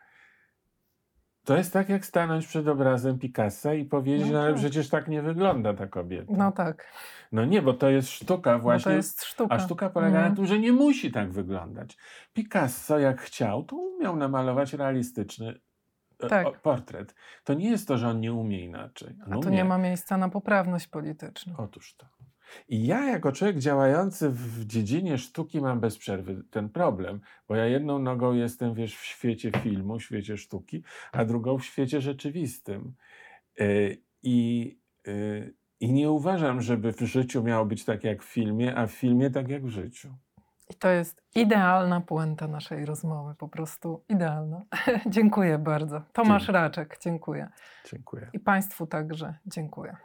To jest tak, jak stanąć przed obrazem Picassa i powiedzieć, No no, ale tak. przecież tak nie wygląda ta kobieta. No tak, No nie, bo to jest sztuka właśnie. to jest sztuka. A sztuka polega Mhm. na tym, że nie musi tak wyglądać. Picasso, jak chciał, to umiał namalować realistyczny e, Tak. portret. To nie jest to, że on nie umie inaczej. On A tu umie. nie ma miejsca na poprawność polityczną. Otóż to. I ja, jako człowiek działający w dziedzinie sztuki, mam bez przerwy ten problem, bo ja jedną nogą jestem, wiesz, w świecie filmu, w świecie sztuki, a drugą w świecie rzeczywistym. Yy, I, yy, I nie uważam, żeby w życiu miało być tak jak w filmie, a w filmie tak jak w życiu. I to jest idealna puenta naszej rozmowy, po prostu idealna. [laughs] dziękuję bardzo. Tomasz Dziękuję. Raczek, dziękuję. Dziękuję. I Państwu także dziękuję.